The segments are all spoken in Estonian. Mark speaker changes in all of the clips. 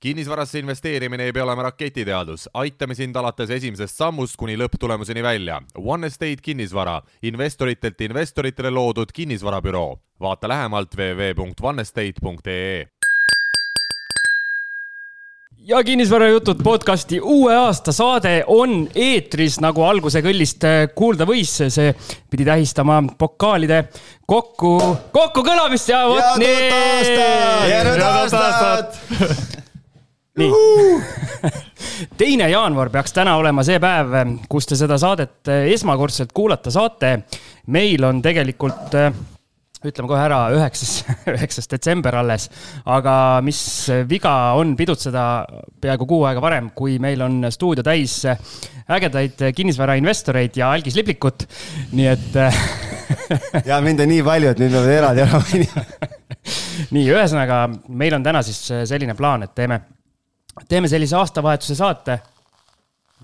Speaker 1: kinnisvarasse investeerimine ei pea olema raketiteadus, aitame sind alates esimesest sammust kuni lõpptulemuseni välja. One Estate kinnisvara, investoritelt investoritele loodud kinnisvarabüroo. vaata lähemalt www.onestate.ee
Speaker 2: ja kinnisvarajutud podcasti uue aasta saade on eetris, nagu alguse kõllist kuulda võis, see pidi tähistama pokaalide kokku, kokkukõlamist ja vot nii.
Speaker 3: head aastat!
Speaker 2: Nii. teine jaanuar peaks täna olema see päev, kus te seda saadet esmakordselt kuulata saate. meil on tegelikult ütleme kohe ära, üheksas, üheksas detsember alles. aga mis viga on pidutseda peaaegu kuu aega varem, kui meil on stuudio täis ägedaid kinnisvarainvestoreid ja algislipliku't, nii et
Speaker 3: ja mind on nii palju, et nüüd peab eraldi ära mainima.
Speaker 2: nii, ühesõnaga, meil on täna siis selline plaan, et teeme, teeme sellise aastavahetuse saate.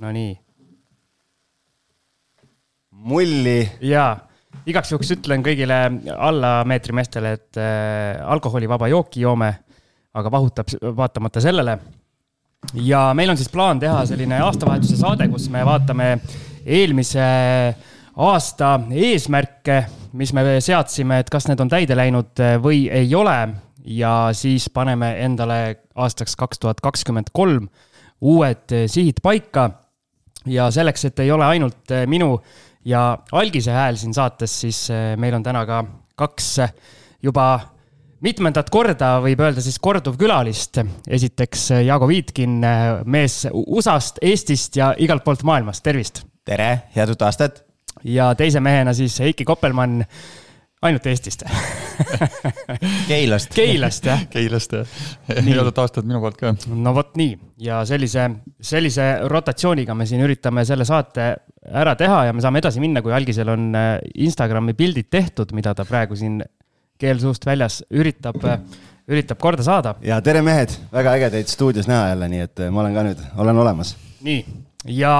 Speaker 2: Nonii.
Speaker 3: mulli.
Speaker 2: jaa igaks juhuks ütlen kõigile alla meetri meestele, et äh, alkoholivaba jooki joome, aga vahutab vaatamata sellele. ja meil on siis plaan teha selline aastavahetuse saade, kus me vaatame eelmise aasta eesmärke, mis me seadsime, et kas need on täide läinud või ei ole. Ja siis paneme endale aastaks kaks tuhat kakskümmend kolm uued sihid paika. ja selleks, et ei ole ainult minu ja algise hääl siin saates, siis eh, meil on täna ka kaks eh, juba mitmendat korda võib öelda siis korduvkülalist. esiteks eh, Jaago Viitkin, mees USA-st, Eestist ja igalt poolt maailmast, tervist.
Speaker 3: tere, head uut aastat.
Speaker 2: ja teise mehena siis Heiki Koppelmann ainult Eestist
Speaker 3: Keilast.
Speaker 2: Keilast jah.
Speaker 4: Keilast jah. head aastat minu poolt ka.
Speaker 2: no vot nii ja sellise, sellise rotatsiooniga me siin üritame selle saate ära teha ja me saame edasi minna, kui algisel on äh, Instagrami pildid tehtud, mida ta praegu siin keel suust väljas üritab, äh, üritab korda saada.
Speaker 3: ja tere, mehed, väga äge teid stuudios näha jälle, nii et äh, ma olen ka nüüd, olen olemas.
Speaker 2: nii, ja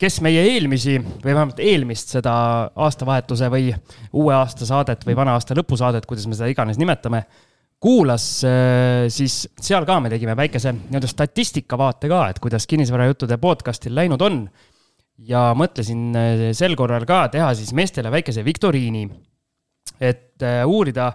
Speaker 2: kes meie eelmisi või vähemalt eelmist seda aastavahetuse või uue aasta saadet või vana aasta lõpusaadet, kuidas me seda iganes nimetame, kuulas, siis seal ka me tegime väikese nii-öelda statistikavaate ka, et kuidas kinnisvarajuttude podcast'il läinud on. Ja mõtlesin äh, sel korral ka teha siis meestele väikese viktoriini, et äh, uurida,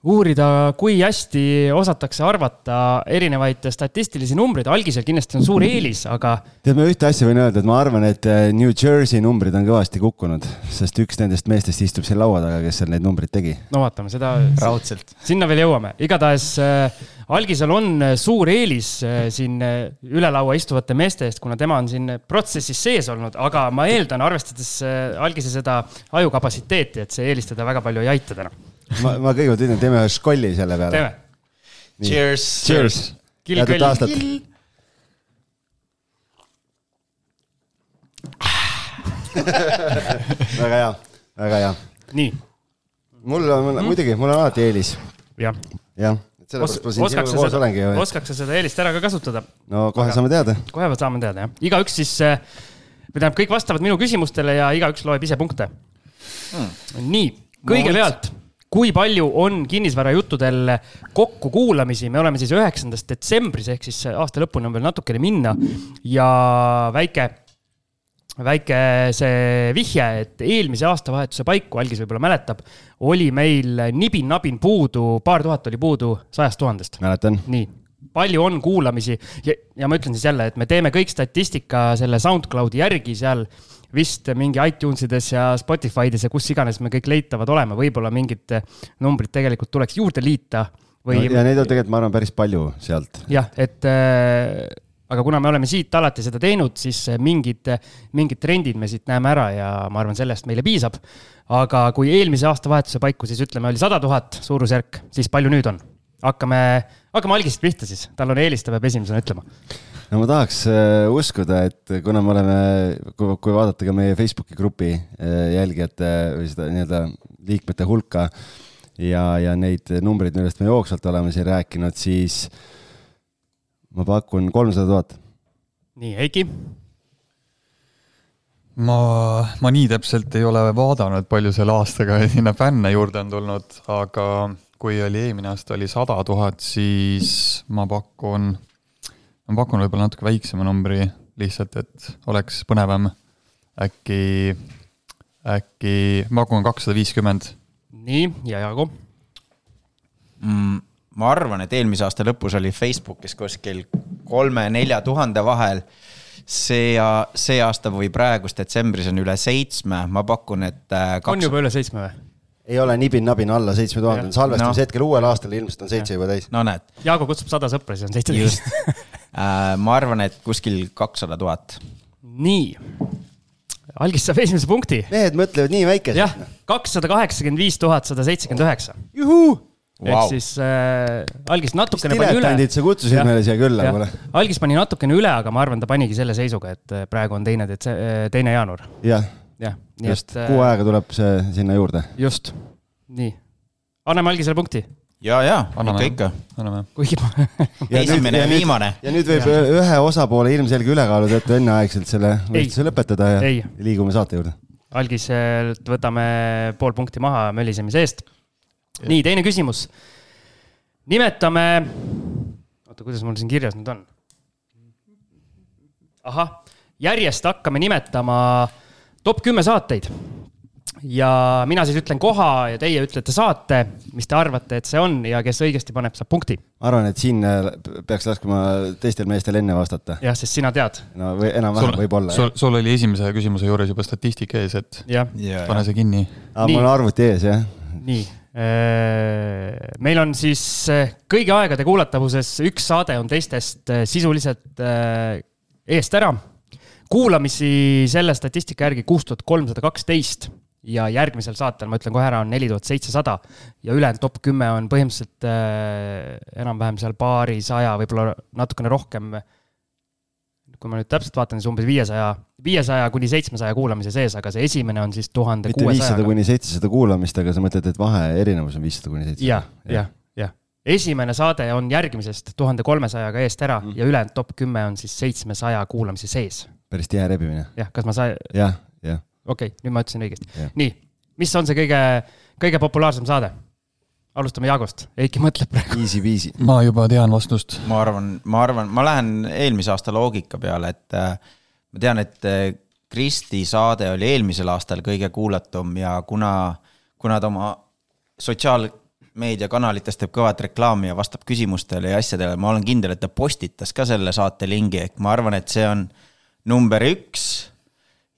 Speaker 2: uurida, kui hästi osatakse arvata erinevaid statistilisi numbreid, algisel kindlasti on suur eelis, aga.
Speaker 3: tead, ma ühte asja võin öelda, et ma arvan, et äh, New Jersey numbrid on kõvasti kukkunud, sest üks nendest meestest istub seal laua taga, kes seal neid numbreid tegi.
Speaker 2: no vaatame seda.
Speaker 3: raudselt.
Speaker 2: sinna veel jõuame, igatahes äh, algisel on äh, suur eelis äh, siin äh, üle laua istuvate meeste eest, kuna tema on siin protsessis sees olnud, aga ma eeldan, arvestades algise seda ajukapatsiteeti, et see eelis teda väga palju ei aita täna.
Speaker 3: Ma, ma kõigepealt ütlen, teeme ühe školli selle peale.
Speaker 2: teeme.
Speaker 3: Cheers. Cheers. head uut aastat. väga hea, väga hea.
Speaker 2: nii.
Speaker 3: mul on mm., muidugi, mul on alati eelis.
Speaker 2: jah.
Speaker 3: jah sellepärast ma siin sinuga koos olengi ju.
Speaker 2: oskaks sa seda eelist ära ka kasutada?
Speaker 3: no kohe Aga, saame teada.
Speaker 2: kohe saame teada, jah. igaüks siis, või tähendab, kõik vastavad minu küsimustele ja igaüks loeb ise punkte hmm.. nii, kõigepealt kui palju on kinnisvarajuttudel kokkukuulamisi, me oleme siis üheksandast detsembris ehk siis aasta lõpuni on veel natukene minna ja väike väike see vihje, et eelmise aastavahetuse paiku, algis võib-olla mäletab, oli meil nibin-nabin puudu, paar tuhat oli puudu sajast tuhandest.
Speaker 3: mäletan.
Speaker 2: nii, palju on kuulamisi ja, ja ma ütlen siis jälle, et me teeme kõik statistika selle SoundCloudi järgi seal vist mingi iTunesides ja Spotify'des ja kus iganes me kõik leitavad oleme, võib-olla mingid numbrid tegelikult tuleks juurde liita või
Speaker 3: no,. ja neid on tegelikult, ma arvan, päris palju sealt.
Speaker 2: jah, et äh, aga kuna me oleme siit alati seda teinud, siis mingid, mingid trendid me siit näeme ära ja ma arvan, sellest meile piisab. aga kui eelmise aastavahetuse paiku siis ütleme, oli sada tuhat suurusjärk, siis palju nüüd on? hakkame, hakkame algist pihta siis, tal on eelis, ta peab esimesena ütlema.
Speaker 3: No ma tahaks äh, uskuda, et kuna me oleme, kui vaadata ka meie Facebooki grupi äh, jälgijate või seda nii-öelda liikmete hulka ja, ja neid numbreid, millest me jooksvalt oleme siin rääkinud, siis ma pakun kolmsada tuhat.
Speaker 2: nii, Heiki?
Speaker 4: ma, ma nii täpselt ei ole vaadanud, palju selle aastaga sinna fänne juurde on tulnud, aga kui oli eelmine aasta oli sada tuhat, siis ma pakun, ma pakun võib-olla natuke väiksema numbri lihtsalt, et oleks põnevam. äkki, äkki ma pakun kakssada viiskümmend.
Speaker 2: nii, ja Jaago
Speaker 5: mm,? ma arvan, et eelmise aasta lõpus oli Facebookis kuskil kolme-nelja tuhande vahel. see, see aasta või praegust detsembris on üle seitsme, ma pakun, et
Speaker 2: äh, kaks.... on juba üle seitsme või?
Speaker 3: ei ole nibin-nabin alla seitsme tuhande, salvestamise no. hetkel uuel aastal ilmselt on seitse juba täis.
Speaker 5: no näed.
Speaker 2: Jaago kutsub sada sõpra, siis on seitseteist
Speaker 5: ma arvan, et kuskil kakssada tuhat.
Speaker 2: nii, algis saab esimese punkti.
Speaker 3: mehed mõtlevad nii väikeselt.
Speaker 2: jah, kakssada kaheksakümmend viis tuhat sada seitsekümmend üheksa.
Speaker 3: juhuu
Speaker 2: wow.. ehk siis äh, algis natukene pani üle.
Speaker 3: sa kutsusid meile siia külla kuule.
Speaker 2: algis pani natukene üle, aga ma arvan, ta panigi selle seisuga, et äh, praegu on teine detse-, äh, teine jaanuar.
Speaker 3: jah
Speaker 2: jah,
Speaker 3: nii just, kuu aega tuleb see sinna juurde.
Speaker 2: just, nii. anname algisele punkti.
Speaker 5: Ja, ja, ikka, ikka.
Speaker 2: anname. kuigi
Speaker 5: esimene ja viimane.
Speaker 3: ja nüüd võib ja. ühe osapoole ilmselge ülekaalu tõttu enneaegselt selle võistluse lõpetada ja ei. liigume saate juurde.
Speaker 2: algiselt võtame pool punkti maha mölisemise eest nii, teine küsimus. nimetame, oota, kuidas mul siin kirjas nüüd on? ahah, järjest hakkame nimetama top kümme saateid. Ja mina siis ütlen koha ja teie ütlete saate, mis te arvate, et see on ja kes õigesti paneb, saab punkti.
Speaker 3: ma arvan, et siin äh, peaks laskma teistel meestel enne vastata.
Speaker 2: jah, sest sina tead.
Speaker 3: no või enam-vähem võib-olla.
Speaker 4: sul, sul oli esimese küsimuse juures juba statistika ees, et ja. pane see kinni.
Speaker 3: mul on arvuti ees, jah.
Speaker 2: nii Äh, meil on siis äh, kõigi aegade kuulatavuses üks saade on teistest sisuliselt eest ära. kuulamisi selle statistika järgi kuus tuhat kolmsada kaksteist ja järgmisel saatel, ma ütlen kohe ära, on neli tuhat seitsesada ja ülejäänud top kümme on põhimõtteliselt enam-vähem seal paarisaja, võib-olla natukene rohkem kui ma nüüd täpselt vaatan, siis umbes viiesaja, viiesaja kuni seitsmesaja kuulamise sees, aga see esimene on siis tuhande
Speaker 3: kuuesajaga. mitte viissada kuni seitsesada kuulamist, aga sa mõtled, et vahe erinevus on viissada kuni seitsesada?
Speaker 2: jah, jah, jah. esimene saade on järgmisest tuhande kolmesajaga eest ära mm. ja ülejäänud top kümme on siis seitsmesaja kuulamise sees.
Speaker 3: päris tihe rebimine.
Speaker 2: jah, kas ma sain?
Speaker 3: jah.
Speaker 2: Okei okay,, nüüd ma ütlesin õigesti. nii, mis on see kõige, kõige populaarsem saade? alustame Jaagost, Eiki mõtleb praegu.
Speaker 3: Easy peasy.
Speaker 4: ma juba tean vastust.
Speaker 5: ma arvan, ma arvan, ma lähen eelmise aasta loogika peale, et äh, ma tean, et äh, Kristi saade oli eelmisel aastal kõige kuulatum ja kuna, kuna ta oma sotsiaalmeediakanalites teeb kõvat reklaami ja vastab küsimustele ja asjadele, ma olen kindel, et ta postitas ka selle saate lingi, ehk ma arvan, et see on number üks.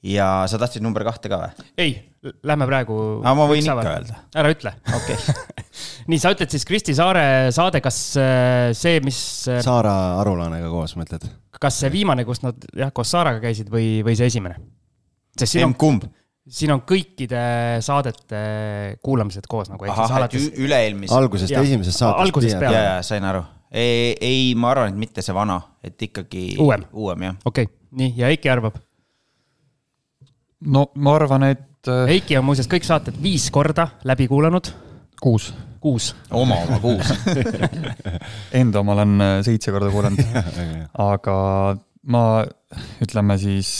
Speaker 5: Ja sa tahtsid number kahte ka või?
Speaker 2: ei Lähme praegu.
Speaker 5: aga ma võin ikka öelda.
Speaker 2: ära ütle.
Speaker 5: okei okay.
Speaker 2: nii, sa ütled siis Kristi Saare saade, kas äh, see, mis.
Speaker 3: Äh, Saara Arulanega koos, mõtled?
Speaker 2: kas see viimane, kus nad jah, koos Saaraga käisid või, või see esimene?
Speaker 5: sest siin on. kumb?
Speaker 2: siin on kõikide saadete kuulamised koos nagu.
Speaker 5: ahah, alates... üle-eelmise.
Speaker 3: algusest, esimesest saatest.
Speaker 2: algusest peale.
Speaker 5: ja, ja sain aru. ei, ei, ma arvan, et mitte see vana, et ikkagi.
Speaker 2: uuem.
Speaker 5: uuem, jah.
Speaker 2: okei okay., nii, ja Eiki arvab?
Speaker 4: No ma arvan, et
Speaker 2: et. Heiki on muuseas kõik saated viis korda läbi kuulanud.
Speaker 4: kuus.
Speaker 2: kuus.
Speaker 5: oma oma kuus
Speaker 4: Enda oma olen äh, seitse korda kuulanud. aga ma, ütleme siis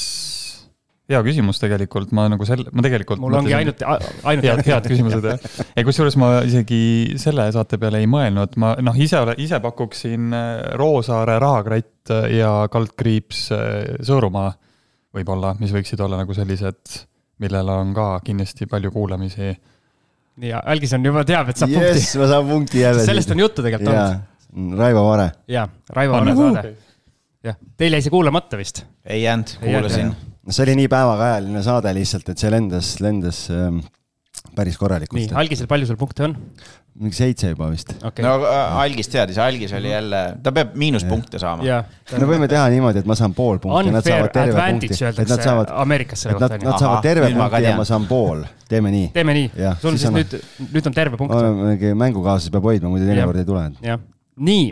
Speaker 4: hea küsimus tegelikult, ma nagu selle, ma tegelikult.
Speaker 2: mul ongi ainult, ainult
Speaker 4: head, head küsimused jah. ja kusjuures ma isegi selle saate peale ei mõelnud, ma noh, ise, ise pakuksin äh, Roosaare rahakratt ja kaldkriips äh, Sõõrumaa võib-olla, mis võiksid olla nagu sellised millel on ka kindlasti palju kuulamisi.
Speaker 2: nii, Algis on juba teab, et saab
Speaker 3: yes, punkti. ma saan punkti jälle.
Speaker 2: sellest on juttu tegelikult olnud.
Speaker 3: Raivo Vare.
Speaker 2: jaa, Raivo Vare saade. jah, teil jäi see kuulamata vist?
Speaker 5: ei jäänud, kuulasin.
Speaker 3: no see oli nii päevakajaline saade lihtsalt, et see lendas, lendas ähm, päris korralikult.
Speaker 2: nii, Algisel palju sul punkte on?
Speaker 3: Mingi seitse juba vist.
Speaker 5: Okay.. no äh, Algis teadis, Algis oli jälle, ta peab miinuspunkte saama.
Speaker 3: me võime teha niimoodi, et ma saan pool punkti nad saavad terve punkti.
Speaker 2: et nad saavad,
Speaker 3: Ameerikas selle kohta. Nad saavad terve Aha, punkti ja ma saan pool, teeme nii.
Speaker 2: teeme nii, sul siis nüüd, nüüd on terve punkt.
Speaker 3: mingi mängukaaslase peab hoidma, muidu teinekord ei tule.
Speaker 2: jah, nii,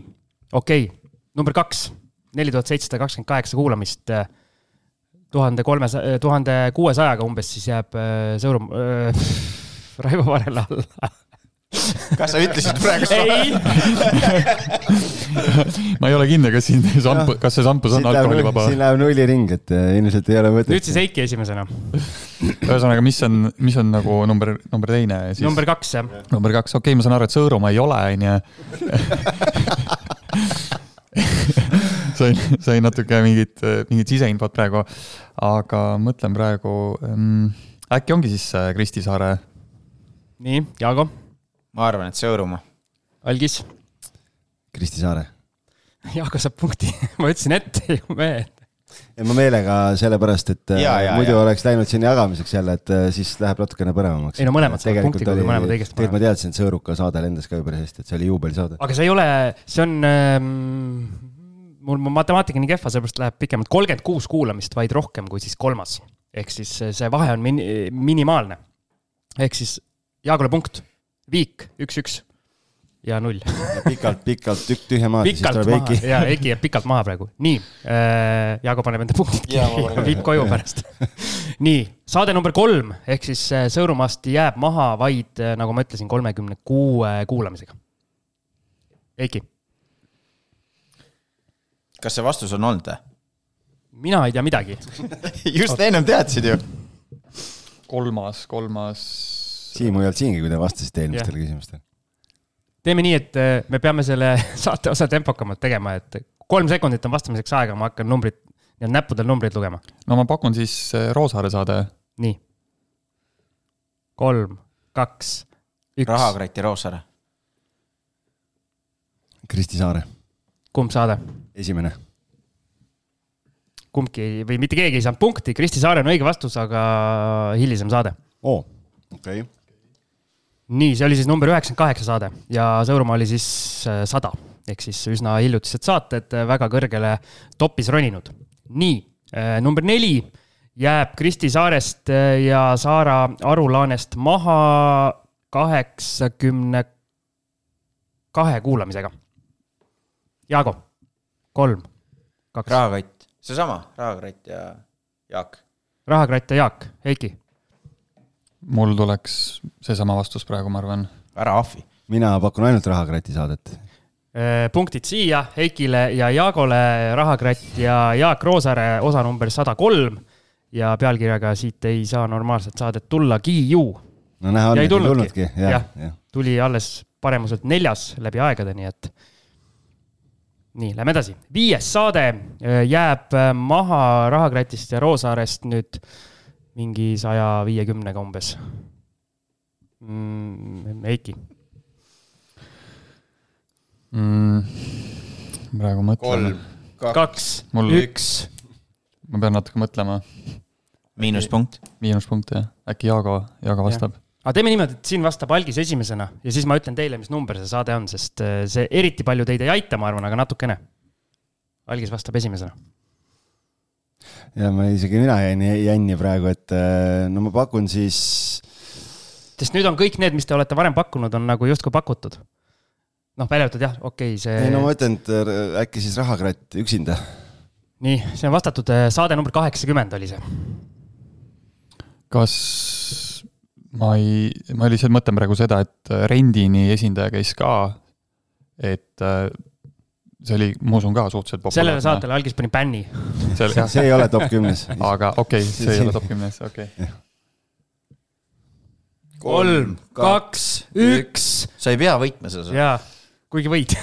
Speaker 2: okei. Okay., number kaks, neli tuhat seitsesada kakskümmend kaheksa kuulamist. tuhande kolmesaja, tuhande kuuesajaga umbes siis jääb äh, Sõõrum äh,, Raivo Varela alla
Speaker 5: kas sa ütlesid praegu
Speaker 2: ei
Speaker 4: ma ei ole kindel, kas siin samp-, kas see sampus on alkoholivaba.
Speaker 3: siin läheb nulliring, et äh, ilmselt ei ole mõtet.
Speaker 2: nüüd siis Heiki esimesena.
Speaker 4: ühesõnaga, mis on, mis on nagu number, number teine siis?
Speaker 2: number kaks jah.
Speaker 4: number kaks, okei okay,, ma saan aru, et Sõõrumaa ei ole, onju. sain, sain natuke mingit, mingit siseinfot praegu, aga mõtlen praegu ähm,, äkki ongi siis äh, Kristi Saare
Speaker 2: nii, Jaago,
Speaker 5: ma arvan, et Sõõrumaa.
Speaker 2: Algis.
Speaker 3: Kristi Saare.
Speaker 2: Jaago saab punkti, ma ütlesin ette ju mehed.
Speaker 3: ja ma meelega sellepärast, et
Speaker 5: Ja,
Speaker 3: ja,
Speaker 5: ja,
Speaker 3: muidu
Speaker 5: ja.
Speaker 3: oleks läinud siin jagamiseks jälle, et äh, siis läheb natukene põnevamaks.
Speaker 2: Ei no mõlemad saavad punkti, kui mõlemad õigesti
Speaker 3: tegelikult ma teadsin, et Sõõruka saade lendas ka ju päris hästi, et see oli juubelisaade.
Speaker 2: aga see ei ole, see on ähm,, mul mu matemaatika nii kehva, sellepärast läheb pikemalt, kolmkümmend kuus kuulamist, vaid rohkem kui siis kolmas. ehk siis see vahe on min-, minimaalne. ehk siis Jaagole punkt, viik, üks-üks ja null.
Speaker 3: pikalt, pikalt tükk tühja maad
Speaker 2: pikalt maha ja Eiki jääb pikalt maha praegu, nii äh,. Jaago paneb enda punktid kirja ja viib koju pärast. nii, saade number kolm ehk siis äh, Sõõrumaast jääb maha vaid, nagu ma ütlesin, kolmekümne kuue kuulamisega. Eiki,
Speaker 5: kas see vastus on olnud või?
Speaker 2: mina ei tea midagi.
Speaker 5: just ennem teadsid ju.
Speaker 4: kolmas, kolmas.
Speaker 3: Siimu ei olnud siingi, kui te vastasite eelmistele küsimustele.
Speaker 2: teeme nii, et äh, me peame selle saate osa tempokamalt tegema, et kolm sekundit on vastamiseks aega, ma hakkan numbrit, näppudel numbreid lugema.
Speaker 4: no ma pakun siis äh, Roosaare saade.
Speaker 2: nii. kolm, kaks, üks.
Speaker 5: rahakrati Roosaare.
Speaker 3: Kristi Saare,
Speaker 2: kumb saade?
Speaker 3: esimene.
Speaker 2: kumbki ei- või mitte keegi ei saanud punkti, Kristi Saare on õige vastus, aga hilisem saade.
Speaker 3: oo, okei.
Speaker 2: nii, see oli siis number üheksakümmend kaheksa saade ja Sõõrumaa oli siis äh, sada ehk siis üsna hiljutised saated, väga kõrgele topis roninud. nii, number neli jääb Kristi Saarest äh, ja Saara Arulaanest maha kaheksakümne kahe kuulamisega. Jaago, kolm, kaks,
Speaker 5: rahakott, seesama, rahakratt ja Jaak.
Speaker 2: rahakratt ja Jaak, Heiki,
Speaker 4: mul tuleks seesama vastus praegu, ma arvan.
Speaker 5: ära ahvi.
Speaker 3: mina pakun ainult Rahakrati saadet.
Speaker 2: Äh, punktid siia Heikile ja Jaagole, Rahakratt ja Jaak Roosaare osa number sada kolm ja pealkirjaga siit ei saa normaalset saadet tullagi ju.
Speaker 3: no näha on,
Speaker 2: Ja
Speaker 3: et ei
Speaker 2: tulnudki. Jah.
Speaker 3: jah, jah.
Speaker 2: tuli alles paremuselt neljas läbi aegade, nii et. nii, lähme edasi. viies saade äh, jääb äh, maha Rahakratist ja Roosaarest nüüd mingi saja viiekümnega umbes mm,. Heiki,
Speaker 4: mm,. praegu mõtlen.
Speaker 2: kaks,
Speaker 4: Mul-
Speaker 2: üks,
Speaker 4: ma pean natuke mõtlema.
Speaker 5: miinuspunkt.
Speaker 4: miinuspunkt jah, äkki Jaago, Jaago vastab.
Speaker 2: aga teeme niimoodi, et siin vastab Algis esimesena ja siis ma ütlen teile, mis number see saade on, sest äh, see eriti palju teid ei aita, ma arvan, aga natukene. Algis vastab esimesena.
Speaker 3: Ja ma isegi mina jäin jänni praegu, et äh, no ma pakun siis,
Speaker 2: sest nüüd on kõik need, mis te olete varem pakkunud, on nagu justkui pakutud. noh, välja arvatud jah, okei okay,,
Speaker 3: ei no ma
Speaker 2: see,
Speaker 3: ütlen, et äh, äkki siis Rahakratt üksinda.
Speaker 2: nii, see on vastatud, saade number kaheksakümmend oli see.
Speaker 4: kas ma ei, ma lihtsalt mõtlen praegu seda, et Rendini esindaja käis ka, et äh, see oli, ma usun ka suhteliselt populaarne.
Speaker 2: sellele saatele Algis pani bänni.
Speaker 4: Sel,
Speaker 3: see ei ole top kümnes.
Speaker 4: aga okei okay,, see ei ole top kümnes, okei okay..
Speaker 2: kolm, kaks, üks
Speaker 5: sa ei pea võitma seda.
Speaker 2: ja kuigi võid.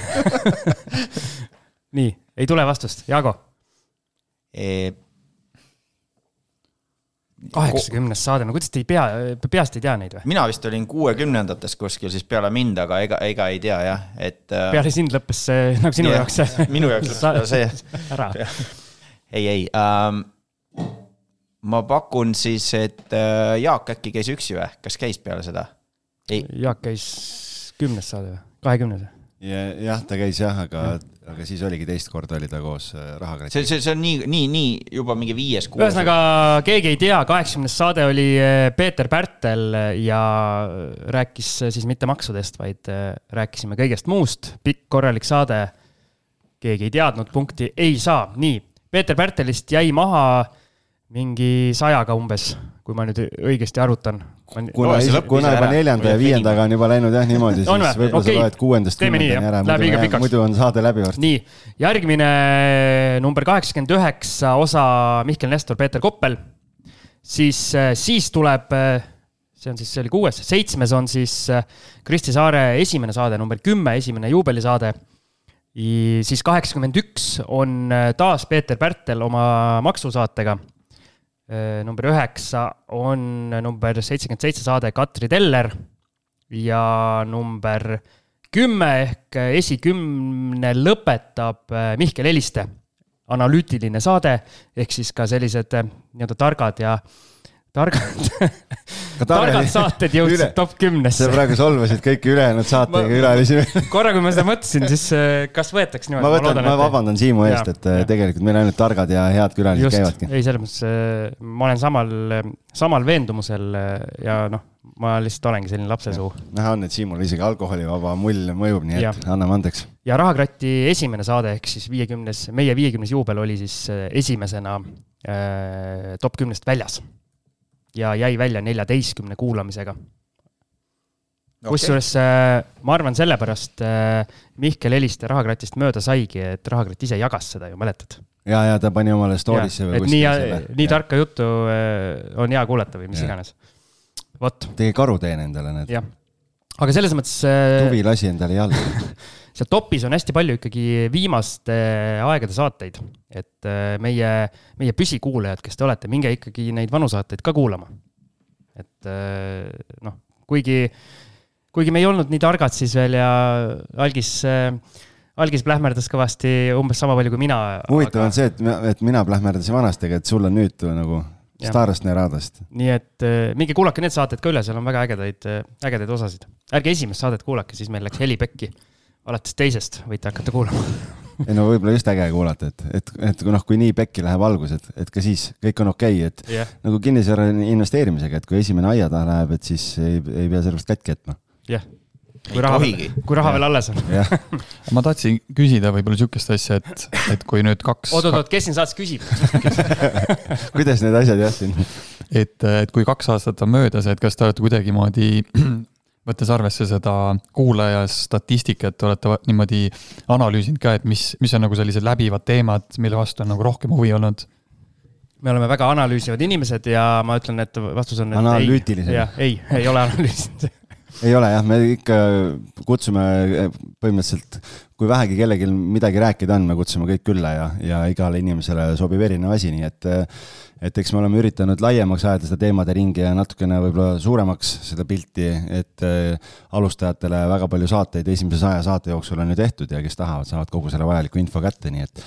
Speaker 2: nii, ei tule vastust, Jaago. Kaheksakümnes saade, no kuidas te ei pea, peast ei tea neid või?
Speaker 5: mina vist olin kuuekümnendates kuskil siis peale mind, aga ega, ega ei tea jah, et.
Speaker 2: peale sind lõppes see, nagu sinu
Speaker 5: Jah,
Speaker 2: jaoks see.
Speaker 5: minu jaoks lõppes see.
Speaker 2: ära.
Speaker 5: ei, ei ähm,. ma pakun siis, et äh, Jaak äkki käis üksi või, kas käis peale seda? ei,
Speaker 2: Jaak käis kümnes saade või, kahekümnes või?
Speaker 3: jah, ta käis jah, aga, aga siis oligi teist korda oli ta koos äh,
Speaker 5: see,
Speaker 3: Rahakratiga.
Speaker 5: see, see on nii, nii, nii juba mingi viies, kuues.
Speaker 2: ühesõnaga, keegi ei tea, kaheksakümnes saade oli eh, Peeter Pärtel ja rääkis eh, siis mitte maksudest, vaid rääkisime kõigest muust, pikk korralik saade. keegi ei teadnud, punkti ei saa, nii, Peeter Pärtelist jäi maha mingi sajaga umbes, kui ma nüüd õigesti arvutan.
Speaker 3: kuna kuna juba neljanda ja
Speaker 5: või
Speaker 3: viiendaga on juba läinud jah niimoodi, siis
Speaker 2: või?
Speaker 3: võib-olla
Speaker 2: Okei.
Speaker 3: sa loed kuuendast kümnendani ära,
Speaker 2: jah.
Speaker 3: Muidu
Speaker 2: pikaks.,
Speaker 3: muidu on saade läbi varsti.
Speaker 2: nii, järgmine number kaheksakümmend üheksa osa Mihkel Nestor, Peeter Koppel. siis, siis tuleb, see on siis, see oli kuues, seitsmes on siis Kristi Saare esimene saade, number kümme, esimene juubelisaade. siis kaheksakümmend üks on taas Peeter Pärtel oma maksusaatega. Number üheksa on number seitsekümmend seitse saade Katri Teller ja number kümme ehk esikümne lõpetab Mihkel Heliste analüütiline saade, ehk siis ka sellised eh, nii-öelda targad ja targad targad saated jõudsid üle, top kümnesse.
Speaker 3: sa praegu solvasid kõiki ülejäänud saatega külalisi
Speaker 2: korra, kui ma seda mõtlesin, siis eh, kas võetakse niimoodi?
Speaker 3: ma võtan, ma vabandan Siimu eest, et eh, ja. tegelikult meil ainult targad ja head külalised Just, käivadki.
Speaker 2: ei, selles mõttes ma olen samal, samal veendumusel ja noh ma lihtsalt olengi selline lapsesuu.
Speaker 3: näha on, et Siimul isegi alkoholivaba mull mõjub, nii et ja. anname andeks.
Speaker 2: ja Rahakratti esimene saade ehk siis viiekümnes, meie viiekümnes juubel oli siis äh, esimesena äh, top kümnest väljas. Ja jäi välja neljateistkümne kuulamisega okay.. kusjuures äh, ma arvan, sellepärast äh, Mihkel Heliste Rahakratist mööda saigi, et Rahakratt ise jagas seda ju, mäletad?
Speaker 3: ja, ja ta pani omale story'sse
Speaker 2: või kuskile. nii, nii tarka juttu äh, on hea kuulata või mis ja. iganes vot.
Speaker 3: tee karuteene endale need.
Speaker 2: aga selles mõttes
Speaker 3: tuvi lasi endale jalga
Speaker 2: seal topis on hästi palju ikkagi viimaste aegade saateid, et äh, meie, meie püsikuulajad, kes te olete, minge ikkagi neid vanu saateid ka kuulama. et äh, noh, kuigi, kuigi me ei olnud nii targad siis veel ja algis äh, algis plähmerdas kõvasti umbes sama palju kui mina.
Speaker 3: huvitav aga... on see, et, et mina plähmerdasin vanasti, aga et sul on nüüd nagu Starost Neradast.
Speaker 2: nii et äh, minge kuulake need saated ka üle, seal on väga ägedaid, äh, ägedaid osasid. ärge esimest saadet kuulake, siis meil läks heli pekki. Alates teisest võite hakata kuulama
Speaker 3: ei no võib-olla just äge kuulata, et, et, et kui noh, kui nii pekki läheb algus, et, et ka siis kõik on okei okay,, et yeah. nagu kinnisvara investeerimisega, et kui esimene aia taha läheb, et siis ei, ei pea sellest katki jätma.
Speaker 2: jah yeah kui raha, kui raha veel alles on
Speaker 4: ma tahtsin küsida võib-olla sihukest asja, et, et kui nüüd kaks.
Speaker 2: oot-oot-oot, kes siin saates küsib
Speaker 3: kuidas need asjad jah siin?
Speaker 4: et, et kui kaks aastat on möödas, et kas te olete kuidagimoodi, võttes arvesse seda kuulaja statistikat, olete niimoodi analüüsinud ka, et mis, mis on nagu sellised läbivad teemad, mille vastu on nagu rohkem huvi olnud?
Speaker 2: me oleme väga analüüsivad inimesed ja ma ütlen, et vastus on.
Speaker 3: analüütilised.
Speaker 2: jah, ei, ei ole analüüsinud
Speaker 3: ei ole jah, me ikka kutsume eh, põhimõtteliselt, kui vähegi kellelgi midagi rääkida on, me kutsume kõik külla ja, ja igale inimesele sobib erinev asi, nii et et eks me oleme üritanud laiemaks ajada seda teemade ringi ja natukene võib-olla suuremaks seda pilti, et äh, alustajatele väga palju saateid esimese saja saate jooksul on ju tehtud ja kes tahavad, saavad kogu selle vajaliku info kätte, nii et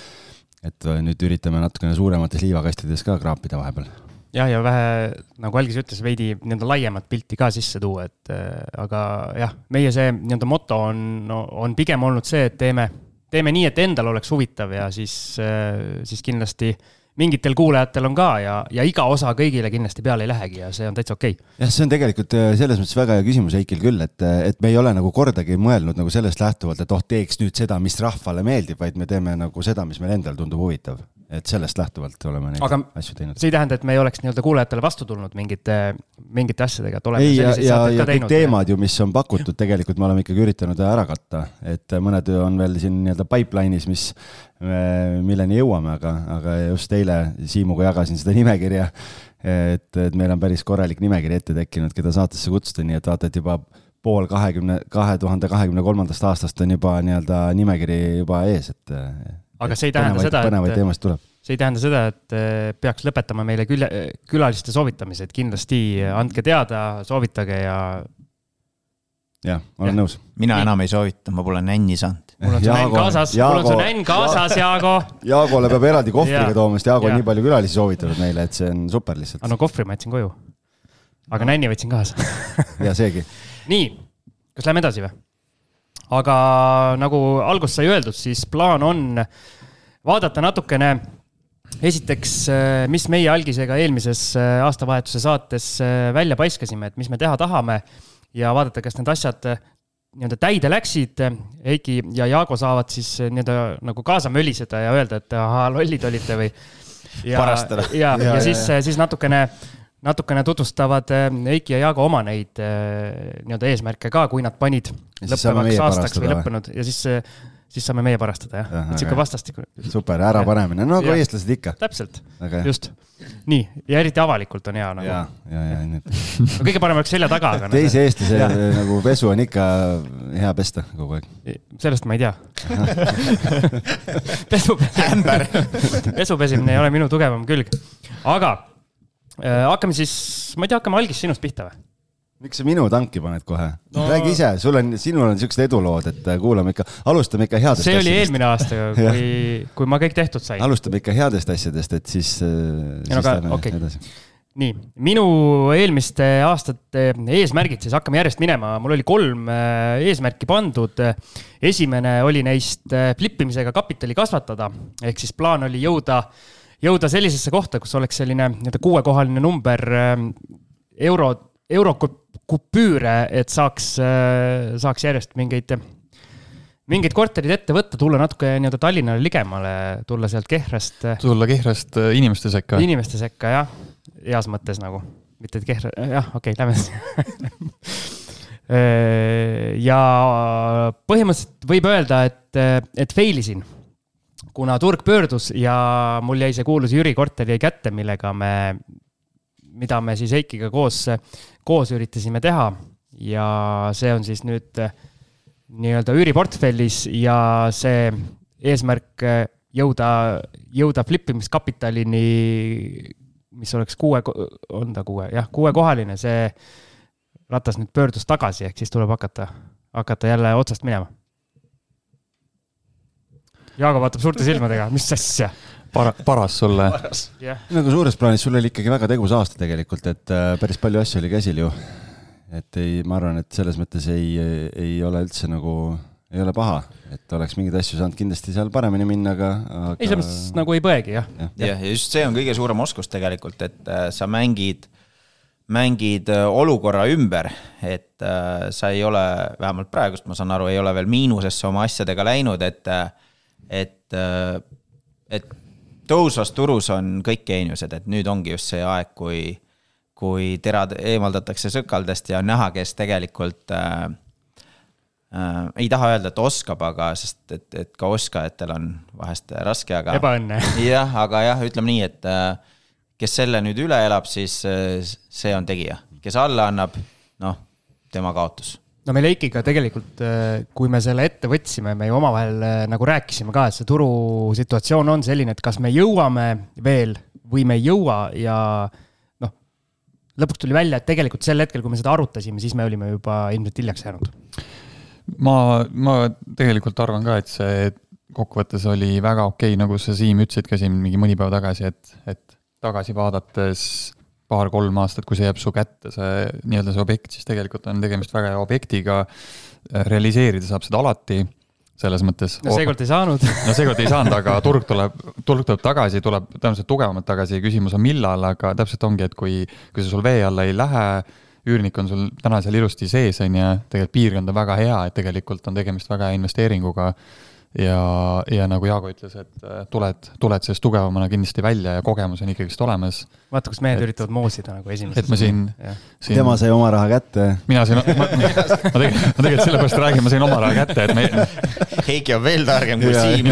Speaker 3: et nüüd üritame natukene suuremates liivakastides ka kraapida vahepeal
Speaker 2: jah, ja vähe, nagu Algis ütles, veidi nii-öelda laiemat pilti ka sisse tuua, et äh, aga jah, meie see nii-öelda moto on no,, on pigem olnud see, et teeme, teeme nii, et endal oleks huvitav ja siis, äh, siis kindlasti mingitel kuulajatel on ka ja, ja iga osa kõigile kindlasti peale ei lähegi ja see on täitsa okei. Okay..
Speaker 3: jah, see on tegelikult äh, selles mõttes väga hea küsimus Heikil küll, et, et me ei ole nagu kordagi mõelnud nagu sellest lähtuvalt, et oh, teeks nüüd seda, mis rahvale meeldib, vaid me teeme nagu seda, mis meil endal tundub huvitav et sellest lähtuvalt oleme neid Aga asju teinud.
Speaker 2: see ei tähenda, et me ei oleks nii-öelda kuulajatele vastu tulnud mingite, mingite asjadega, et
Speaker 3: oleme ei, ja, ja, ja kõik teemad ju, mis on pakutud, tegelikult me oleme ikkagi üritanud ära katta, et mõned on veel siin nii-öelda pipeline'is, mis, milleni jõuame, aga, aga just eile Siimuga jagasin seda nimekirja, et, et meil on päris korralik nimekiri ette tekkinud, keda saatesse kutsuda, nii et vaata, et juba pool kahekümne, kahe tuhande kahekümne kolmandast aastast on juba nii-öelda nimekiri juba ees, et
Speaker 2: aga see ei tähenda seda,
Speaker 3: põnevaid teemasid tuleb.
Speaker 2: see ei tähenda seda, et eh, peaks lõpetama meile külje, külaliste soovitamised, kindlasti andke teada, soovitage ja.
Speaker 3: jah, olen ja. nõus.
Speaker 5: mina ja. enam ei soovita, ma pole nänni saanud.
Speaker 2: mul on su nänn kaasas, mul on su nänn kaasas, Jaago.
Speaker 3: Jaagole peab eraldi kohvriga tooma, sest Jaago on nii palju külalisi soovitanud meile, et see on super lihtsalt.
Speaker 2: no kohvri ma jätsin koju. aga no. nänni võtsin kaasa
Speaker 3: ja seegi.
Speaker 2: nii, kas lähme edasi või? Aga nagu alguses sai öeldud, siis plaan on vaadata natukene esiteks, mis meie algisega eelmises äh, aastavahetuse saates äh, välja paiskasime, et mis me teha tahame ja vaadata, kas need asjad nii-öelda täide läksid. Heiki ja Jaago saavad siis nii-öelda nagu kaasa möliseda ja öelda, et ahaa, lollid olite või.
Speaker 5: ja, ja,
Speaker 2: ja, ja, ja siis, siis natukene natukene tutvustavad Heiki ja Jaago oma neid nii-öelda eesmärke ka, kui nad panid lõppevaks aastaks või lõppenud ja siis siis saame meie parastada jah,
Speaker 3: Jah,
Speaker 2: et sihuke vastastikune,
Speaker 3: super ärapanemine, no
Speaker 2: Jah.
Speaker 3: eestlased ikka.
Speaker 2: täpselt, just. nii, ja eriti avalikult on hea
Speaker 3: ja,
Speaker 2: nagu.
Speaker 3: ja, ja nüüd
Speaker 2: no kõige parem oleks selja taga, aga
Speaker 3: teise
Speaker 2: no,
Speaker 3: eestlase nagu pesu on ikka hea pesta kogu aeg.
Speaker 2: see- sellest ma ei tea. pesu, pesu pesimine ei ole minu tugevam külg, aga hakkame siis, ma ei tea, hakkame algis sinust pihta või?
Speaker 3: miks sa minu tanki paned kohe no.
Speaker 2: No-?
Speaker 3: räägi ise, sul on, sinul on siuksed edulood, et äh, kuulame ikka, alustame ikka headest
Speaker 2: see oli
Speaker 3: asjadest.
Speaker 2: eelmine aasta, kui, kui ma kõik tehtud sain.
Speaker 3: alustame ikka headest asjadest, et siis, siis
Speaker 2: aga
Speaker 3: lähme
Speaker 2: okei.
Speaker 3: edasi.
Speaker 2: nii, minu eelmiste aastate eesmärgid siis hakkame järjest minema, mul oli kolm äh, eesmärki pandud. esimene oli neist äh, flippimisega kapitali kasvatada, ehk siis plaan oli jõuda, jõuda sellisesse kohta, kus oleks selline nii-öelda kuuekohaline number äh, euro, eurokupüüre, et saaks, saaks järjest mingeid mingeid korterid ette võtta, tulla natuke nii-öelda Tallinnale ligemale, tulla sealt Kehrast äh,
Speaker 4: tulla Kehrast äh, inimeste sekka.
Speaker 2: inimeste sekka jah, heas mõttes nagu, mitte et kehra, jah, okei okay,, lähme ja põhimõtteliselt võib öelda, et, et fail isin, kuna turg pöördus ja mul jäi see kuulus Jüri korter jäi kätte, millega me, mida me siis Heikiga koos, koos üritasime teha ja see on siis nüüd nii-öelda üüriportfellis ja see eesmärk jõuda, jõuda flippimiskapitalini, mis oleks kuue, on ta kuue, jah, kuuekohaline, see ratas nüüd pöördus tagasi, ehk siis tuleb hakata, hakata jälle otsast minema. Jaago vaatab suurte silmadega, mis asja?
Speaker 4: Para-, paras sulle.
Speaker 2: jah,
Speaker 3: nagu suures plaanis sul oli ikkagi väga tegus aasta tegelikult, et äh, päris palju asju oli käsil ju. et ei, ma arvan, et selles mõttes ei, ei ole üldse nagu, ei ole paha, et oleks mingeid asju saanud kindlasti seal paremini minna, aga, aga....
Speaker 2: ei, selles mõttes nagu ei põegi jah.
Speaker 5: jah, ja just see on kõige suurem oskus tegelikult, et äh, sa mängid, mängid äh, olukorra ümber, et äh, sa ei ole, vähemalt praegust ma saan aru, ei ole veel miinusesse oma asjadega läinud, et, et, et tõusvas turus on kõik geeniused, et nüüd ongi just see aeg, kui, kui terad eemaldatakse sõkaldest ja on näha, kes tegelikult äh, äh, ei taha öelda, et oskab, aga sest, et, et ka oskajatel on vahest raske, aga
Speaker 2: ebaõnne.
Speaker 5: jah, aga jah, ütleme nii, et äh, kes selle nüüd üle elab, siis äh, see on tegija, kes alla annab, noh, tema kaotus.
Speaker 2: No meil Heikiga tegelikult, kui me selle ette võtsime, me ju omavahel äh, nagu rääkisime ka, et see turusituatsioon on selline, et kas me jõuame veel või me ei jõua ja noh, lõpuks tuli välja, et tegelikult sel hetkel, kui me seda arutasime, siis me olime juba ilmselt hiljaks jäänud.
Speaker 4: ma, ma tegelikult arvan ka, et see kokkuvõttes oli väga okei, nagu sa, Siim, ütlesid ka siin mingi mõni päev tagasi, et, et tagasi vaadates paar-kolm aastat, kui see jääb su kätte, see nii-öelda see objekt, siis tegelikult on tegemist väga hea objektiga. realiseerida saab seda alati, selles mõttes.
Speaker 2: no seekord ei saanud.
Speaker 4: no seekord ei saanud, aga turg tuleb, turg tuleb tagasi, tuleb tõenäoliselt tugevamalt tagasi, küsimus on millal, aga täpselt ongi, et kui, kui see sul vee alla ei lähe, üürnik on sul täna seal ilusti sees, on ju, tegelikult piirkond on väga hea, et tegelikult on tegemist väga hea investeeringuga. ja, ja nagu Jaago ütles, et äh, tuled, tuled sellest tugevamana kindlasti välja ja kogemus on ikkagist olemas.
Speaker 2: vaata, kus mehed
Speaker 4: Et-
Speaker 2: üritavad moosida nagu esimesed.
Speaker 4: et ma siin, siin,
Speaker 3: tema sai oma raha kätte.
Speaker 4: mina siin, ma, ma, tegelikult, ma tegelikult sellepärast räägin, ma sain oma raha kätte, et me,
Speaker 5: Heiki on veel targem kui Siim.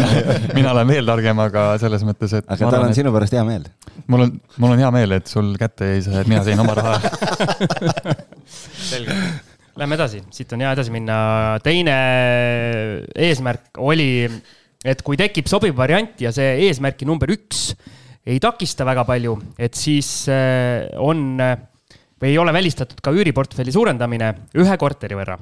Speaker 4: mina olen veel targem, aga selles mõttes, et.
Speaker 3: aga tal on sinu pärast hea meel.
Speaker 4: mul on, mul on hea meel, et sul kätte jäi see, et mina sain oma raha.
Speaker 2: selge. Lähme edasi, siit on hea edasi minna. teine eesmärk oli, et kui tekib sobiv variant ja see eesmärki number üks ei takista väga palju, et siis äh, on äh, või ei ole välistatud ka üüriportfelli suurendamine ühe korteri võrra.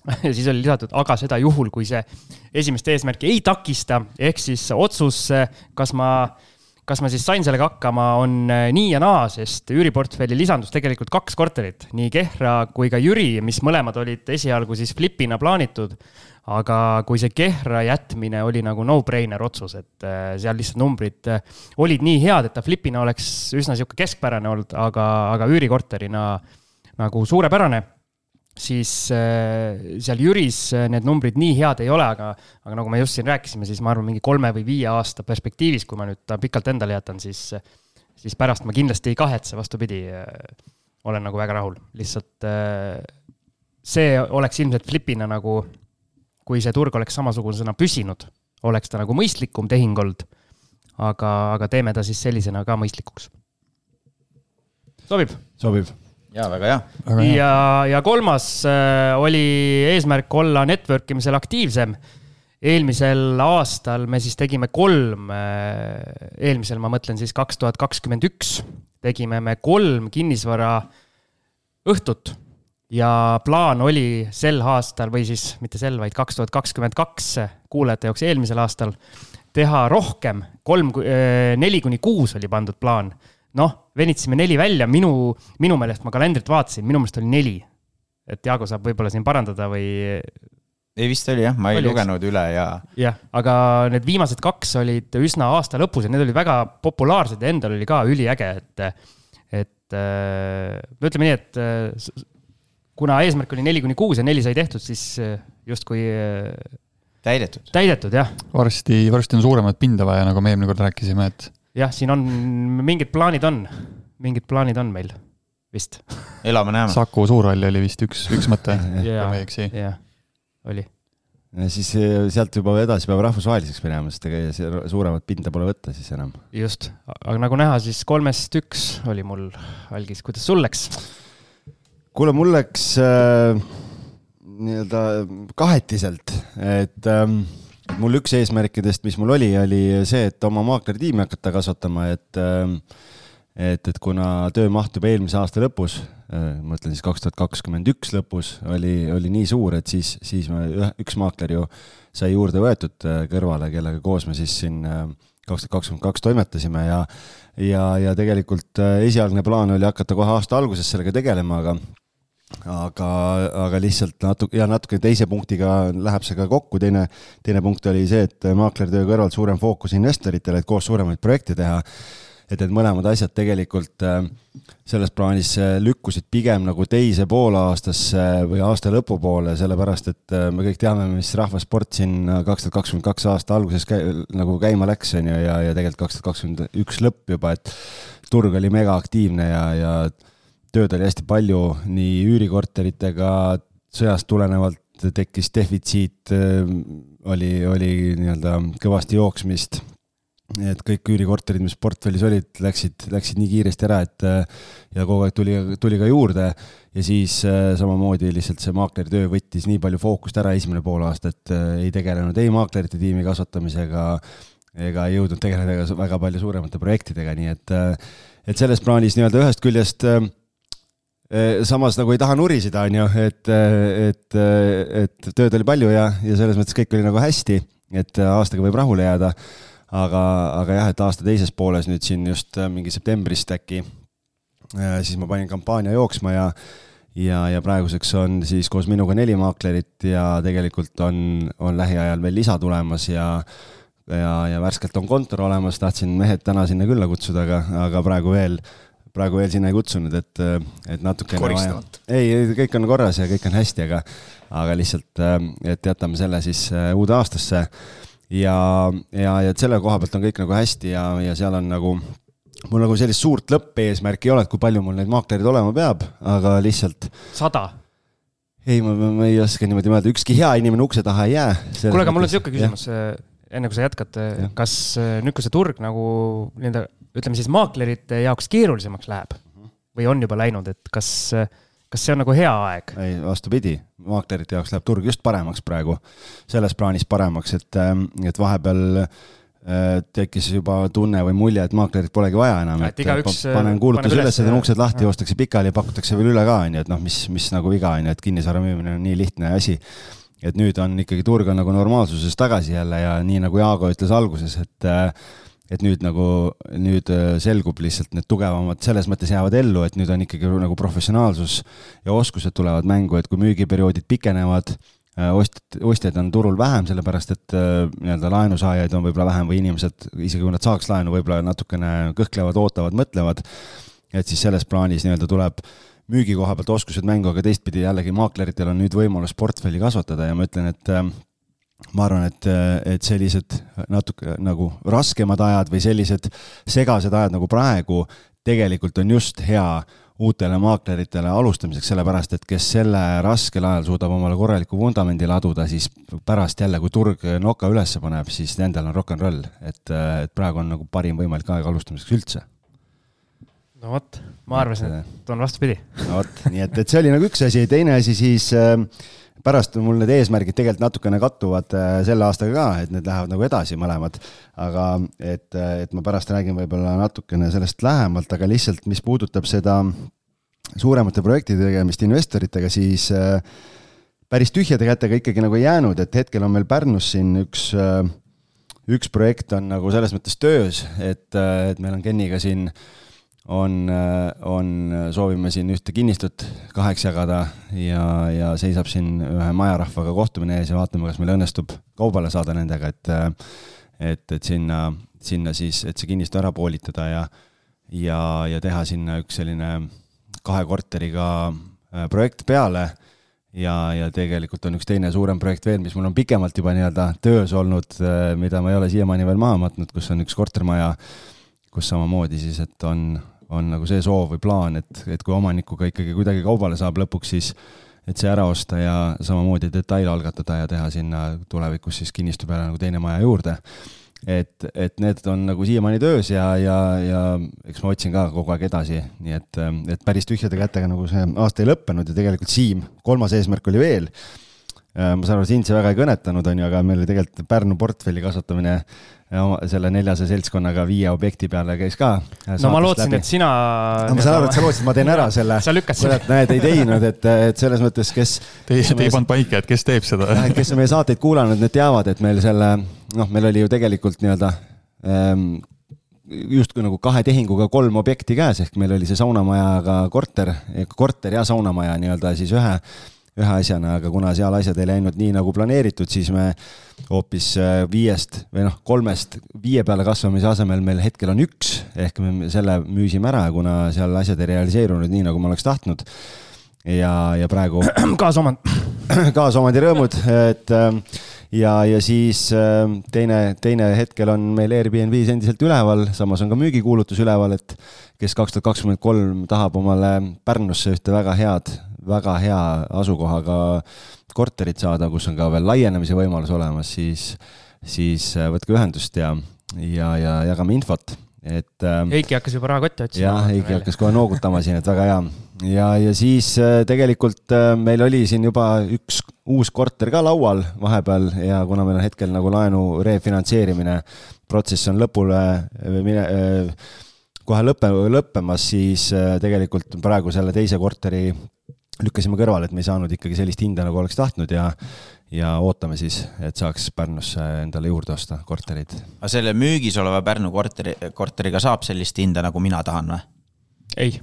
Speaker 2: ja siis oli lisatud, aga seda juhul, kui see esimest eesmärki ei takista, ehk siis otsus, kas ma kas ma siis sain sellega hakkama, on äh, nii ja naa, sest üüriportfelli lisandus tegelikult kaks korterit, nii Kehra kui ka Jüri, mis mõlemad olid esialgu siis flipina plaanitud. aga kui see Kehra jätmine oli nagu no-brainer otsus, et äh, seal lihtsalt numbrid äh, olid nii head, et ta flipina oleks üsna sihuke keskpärane olnud, aga, aga üürikorterina nagu suurepärane siis äh, seal Jüris äh, need numbrid nii head ei ole, aga, aga nagu me just siin rääkisime, siis ma arvan, mingi kolme või viie aasta perspektiivis, kui ma nüüd ta pikalt endale jätan, siis, siis pärast ma kindlasti ei kahetse, vastupidi, olen nagu väga rahul, lihtsalt äh, see oleks ilmselt flipina nagu kui see turg oleks samasugusena püsinud, oleks ta nagu mõistlikum tehing olnud. aga, aga teeme ta siis sellisena ka mõistlikuks. sobib?
Speaker 3: sobib.
Speaker 5: Ja väga hea.
Speaker 2: ja, ja kolmas äh, oli eesmärk olla network imisel aktiivsem eelmisel aastal me siis tegime kolm, äh, eelmisel ma mõtlen siis kaks tuhat kakskümmend üks, tegime me kolm kinnisvara õhtut ja plaan oli sel aastal või siis mitte sel, vaid kaks tuhat kakskümmend kaks kuulajate jaoks eelmisel aastal teha rohkem, kolm, äh, neli kuni kuus oli pandud plaan. noh, venitasime neli välja, minu, minu meelest ma kalendrit vaatasin, minu meelest oli neli. et Jaago saab võib-olla siin parandada või
Speaker 5: ei vist oli jah, ma ei oli, lugenud üle ja.
Speaker 2: jah, aga need viimased kaks olid üsna aasta lõpus ja need olid väga populaarsed ja endal oli ka üliäge, et, et no ütleme nii, et kuna eesmärk oli neli kuni kuus ja neli sai tehtud, siis justkui.
Speaker 5: täidetud.
Speaker 2: täidetud jah.
Speaker 4: varsti, varsti on suuremat pinda vaja, nagu me eelmine kord rääkisime, et.
Speaker 2: Jah, siin on, mingid plaanid on, mingid plaanid on meil vist.
Speaker 5: elame-näeme.
Speaker 4: Saku Suurhall oli vist üks, üks mõte, kui ma ei eksi.
Speaker 2: jah oli.
Speaker 3: siis eh, sealt juba edasi peab rahvusvaheliseks minema, sest ega suuremat pinda pole võtta siis enam.
Speaker 2: just, aga nagu näha, siis kolmest üks oli mul algis, kuidas sul läks?
Speaker 3: kuule, mul läks äh, nii-öelda kahetiselt, et ähm, mul üks eesmärkidest, mis mul oli, oli see, et oma maakleritiimi hakata kasvatama, et äh, et, et kuna töömaht juba eelmise aasta lõpus, äh, ma mõtlen siis kaks tuhat kakskümmend üks lõpus, oli, oli nii suur, et siis, siis me, üks maakler ju sai juurde võetud äh, kõrvale, kellega koos me siis siin kaks tuhat kakskümmend kaks toimetasime ja ja, ja tegelikult esialgne plaan oli hakata kohe aasta alguses sellega tegelema, aga aga, aga lihtsalt natuke ja natuke teise punktiga läheb see ka kokku, teine, teine punkt oli see, et maaklertöö kõrvalt suurem fookus investoritele, et koos suuremaid projekte teha. Et need mõlemad asjad tegelikult äh, selles plaanis äh, lükkusid pigem nagu teise poolaastasse või aasta lõpupoole, sellepärast et äh, me kõik teame, mis rahvasport siin kaks tuhat kakskümmend kaks aasta alguses käi, nagu käima läks, on ju, ja, ja tegelikult kaks tuhat kakskümmend üks lõpp juba, et turg oli megaaktiivne ja, ja tööd oli hästi palju nii üürikorteritega, sõjast tulenevalt tekkis defitsiit, oli, oli nii-öelda kõvasti jooksmist. Et kõik üürikorterid, mis portfellis olid, läksid, läksid nii kiiresti ära, et äh, ja kogu aeg tuli, tuli ka juurde. Ja siis äh, samamoodi lihtsalt see maakleri töö võttis nii palju fookust ära esimene poolaasta, et äh, ei tegelenud ei maaklerite tiimi kasvatamisega ega ei jõudnud tegeleda ka väga palju suuremate projektidega, nii et, et selles plaanis nii-öelda ühest küljest samas nagu ei taha nuriseda, on ju, et, et, et tööd oli palju ja, ja selles mõttes kõik oli nagu hästi, et aastaga võib rahule jääda. Aga, aga jah, et aasta teises pooles nüüd siin just äh, mingi septembrist äkki, äh, siis ma panin kampaania jooksma ja ja, ja praeguseks on siis koos minuga neli maaklerit ja tegelikult on, on lähiajal veel lisa tulemas ja ja, ja värskelt on kontor olemas, tahtsin mehed täna sinna külla kutsuda, aga, aga praegu veel, praegu veel sinna ei kutsunud, et, et natukene
Speaker 5: koristamata.
Speaker 3: ei, kõik on korras ja kõik on hästi, aga, aga lihtsalt, et jätame selle siis äh, uude aastasse ja, ja, ja selle koha pealt on kõik nagu hästi ja, ja seal on nagu mul nagu sellist suurt lõppeesmärki ei ole, et kui palju mul neid maaklereid olema peab, aga lihtsalt.
Speaker 2: sada?
Speaker 3: ei, ma, ma ei oska niimoodi mõelda, ükski hea inimene ukse taha ei jää.
Speaker 2: kuule, aga mul on sihuke küsimus, äh, enne kui sa jätkad, äh, kas nüüd, kui see turg nagu nii-öelda ütleme siis maaklerite jaoks keerulisemaks läheb või on juba läinud, et kas kas see on nagu hea aeg?
Speaker 3: ei, vastupidi, maaklerite jaoks läheb turg just paremaks praegu, selles plaanis paremaks, et, et vahepeal äh, tekkis juba tunne või mulje, et maaklerit polegi vaja enam, et, et igaüks, panen kuulutuse üles, teen uksed lahti, joostakse pikali ja pakutakse veel üle ka, on ju, et noh, mis, mis nagu viga on ju, et kinnisvara müümine on nii lihtne asi. et nüüd on ikkagi turg on nagu normaalsuses tagasi jälle ja nii nagu Jaago ütles alguses, et äh, et nüüd nagu, nüüd äh, selgub lihtsalt need tugevamad, selles mõttes jäävad ellu, et nüüd on ikkagi nagu professionaalsus ja oskused tulevad mängu, et kui müügiperioodid pikenevad, äh, ostjad, ostjaid on turul vähem, sellepärast et äh, nii-öelda laenusaajaid on võib-olla vähem või inimesed, isegi kui nad saaks laenu, võib-olla natukene kõhklevad, ootavad, mõtlevad. et siis selles plaanis nii-öelda tuleb müügi koha pealt oskused mängu, aga teistpidi jällegi maakleritel on nüüd võimalus portfelli kasvatada ja ma ütlen, et ma arvan, et, et sellised natuke nagu raskemad ajad või sellised segased ajad nagu praegu tegelikult on just hea uutele maakleritele alustamiseks, sellepärast et kes selle raskel ajal suudab omale korraliku vundamendi laduda, siis pärast jälle, kui turg noka üles paneb, siis nendel on rock n roll, et, et praegu on nagu parim võimalik aeg alustamiseks üldse.
Speaker 2: no vot, ma arvasin, et on vastupidi.
Speaker 3: no vot, nii et, et see oli nagu üks asi, teine asi siis äh, pärast mul need eesmärgid tegelikult natukene kattuvad äh, selle aastaga ka, et need lähevad nagu edasi mõlemad. aga et, äh, et ma pärast räägin võib-olla natukene sellest lähemalt, aga lihtsalt, mis puudutab seda suuremate projektide tegemist investoritega, siis äh, päris tühjade kätega ikkagi nagu ei jäänud, et hetkel on meil Pärnus siin üks, üks projekt on nagu selles mõttes töös, et, et meil on Keniga siin äh, on, on, soovime siin ühte kinnistut kaheks jagada ja, ja seisab siin ühe majarahvaga kohtumine ees ja vaatame, kas meil õnnestub kaubale saada nendega, et et, et sinna, sinna siis, et see kinnistu ära poolitada ja ja, ja teha sinna üks selline kahe korteriga äh, projekt peale. Ja, ja tegelikult on üks teine suurem projekt veel, mis mul on pikemalt juba nii-öelda töös olnud, äh, mida ma ei ole siiamaani veel maha matnud, kus on üks kortermaja, kus samamoodi siis, et on, on nagu see soov või plaan, et, et kui omanikuga ikkagi kuidagi kaubale saab lõpuks, siis et see ära osta ja samamoodi detail algatada ja teha sinna tulevikus siis kinnistu peale nagu teine maja juurde. et, et need on nagu siiamaani töös ja, ja, ja eks ma otsin ka kogu aeg edasi, nii et, et päris tühjade kätega nagu see aasta ei lõppenud ja tegelikult Siim, kolmas eesmärk oli veel ma saan aru, sind see väga ei kõnetanud, on ju, aga meil oli tegelikult Pärnu portfelli kasvatamine selle neljase seltskonnaga viie objekti peale käis ka.
Speaker 2: no ma lootsin, et sina.
Speaker 3: no ma saan aru, et sa lootsid, ma teen ära selle.
Speaker 2: sa lükkasid selle.
Speaker 3: näed, ei teinud, et, et selles mõttes, kes.
Speaker 4: Te, te ei pannud paika, et kes teeb seda.
Speaker 3: kes on meie saateid kuulanud, need teavad, et meil selle, noh, meil oli ju tegelikult nii-öelda ähm, justkui nagu kahe tehinguga kolm objekti käes, ehk meil oli see saunamajaga korter, korter ja saunamaja nii-öelda siis ühe ühe asjana, aga kuna seal asjad ei läinud nii nagu planeeritud, siis me hoopis äh, viiest või noh, kolmest viie peale kasvamise asemel meil hetkel on üks, ehk me selle müüsime ära, kuna seal asjad ei realiseerunud nii, nagu ma oleks tahtnud. ja, ja praegu
Speaker 2: kaasomand
Speaker 3: kaasomandi rõõmud, et ähm, ja, ja siis ähm, teine, teine hetkel on meil Airbnb-s endiselt üleval, samas on ka müügikuulutus üleval, et kes kaks tuhat kakskümmend kolm tahab omale Pärnusse ühte väga head väga hea asukohaga korterit saada, kus on ka veel laienemise võimalus olemas, siis, siis äh, võtke ühendust ja, ja, ja jagame infot, et äh,.
Speaker 2: Heiki hakkas juba rahakotti otsima.
Speaker 3: jah, Heiki hakkas kohe noogutama siin, et väga hea. ja, ja siis äh, tegelikult meil oli siin juba üks uus korter ka laual vahepeal ja kuna meil on hetkel nagu laenu refinantseerimine, protsess on lõpule mine, kohe lõppe, lõppemas, siis tegelikult praegu selle teise korteri lükkasime kõrvale, et me ei saanud ikkagi sellist hinda, nagu oleks tahtnud ja ja ootame siis, et saaks Pärnusse endale juurde osta korterid.
Speaker 5: aga selle müügis oleva Pärnu korteri, korteriga saab sellist hinda, nagu mina tahan või?
Speaker 2: ei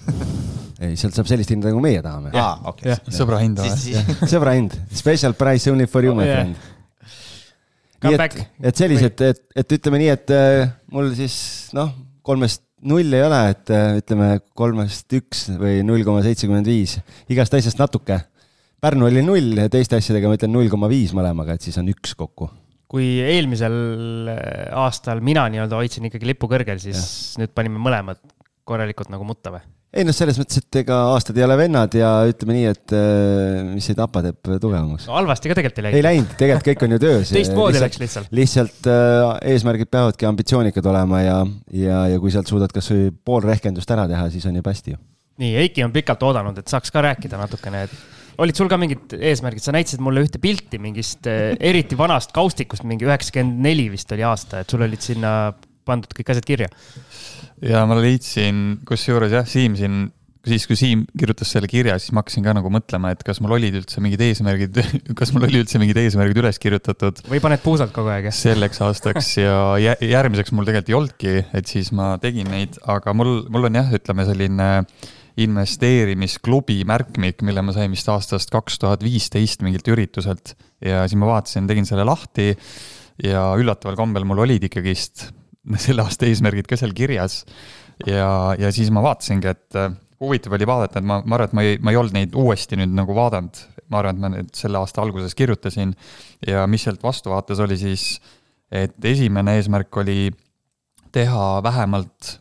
Speaker 3: ei, sealt saab sellist hinda, nagu meie tahame.
Speaker 5: aa, okei.
Speaker 4: sõbra hinda või?
Speaker 3: sõbra hind, special price only for you, my friend. nii et, et sellised, et, et ütleme nii, et äh, mul siis noh, kolmest null ei ole, et äh, ütleme kolmest üks või null koma seitsekümmend viis, igast asjast natuke. Pärnu oli null ja teiste asjadega ma ütlen null koma viis mõlemaga, et siis on üks kokku.
Speaker 2: kui eelmisel äh, aastal mina nii-öelda hoidsin ikkagi lipu kõrgel, siis ja. nüüd panime mõlemad korralikult nagu mutta või?
Speaker 3: Ei noh, selles mõttes, et ega aastad ei ole vennad ja ütleme nii, et äh, mis ei tapa, teeb tugevamaks
Speaker 2: no,. halvasti ka tegelikult ei läinud.
Speaker 3: ei läinud, tegelikult kõik on ju töös
Speaker 2: teistmoodi läks lihtsalt.
Speaker 3: lihtsalt äh, eesmärgid peavadki ambitsioonikad olema ja, ja, ja kui sealt suudad kasvõi pool rehkendust ära teha, siis on jube hästi ju.
Speaker 2: nii, Eiki on pikalt oodanud, et saaks ka rääkida natukene, et olid sul ka mingid eesmärgid, sa näitasid mulle ühte pilti mingist äh, eriti vanast kaustikust, mingi üheksakümmend neli vist oli aasta, et sul olid sinna pandud kõik asjad kirja
Speaker 4: ja ma leidsin, kusjuures jah, Siim siin, siis kui Siim kirjutas selle kirja, siis ma hakkasin ka nagu mõtlema, et kas mul olid üldse mingid eesmärgid, kas mul oli üldse mingid eesmärgid üles kirjutatud.
Speaker 2: või paned puusalt kogu aeg, jah?
Speaker 4: selleks aastaks ja järgmiseks mul tegelikult ei olnudki, et siis ma tegin neid, aga mul, mul on jah, ütleme selline investeerimisklubi märkmik, mille ma sain vist aastast kaks tuhat viisteist mingilt ürituselt ja siis ma vaatasin, tegin selle lahti ja üllataval kombel mul olid ikkagist selle aasta eesmärgid ka seal kirjas. ja, ja siis ma vaatasingi, et äh, huvitav oli vaadata, et ma, ma arvan, et ma ei, ma ei olnud neid uuesti nüüd nagu vaadanud. ma arvan, et ma nüüd selle aasta alguses kirjutasin ja mis sealt vastu vaates oli siis, et esimene eesmärk oli teha vähemalt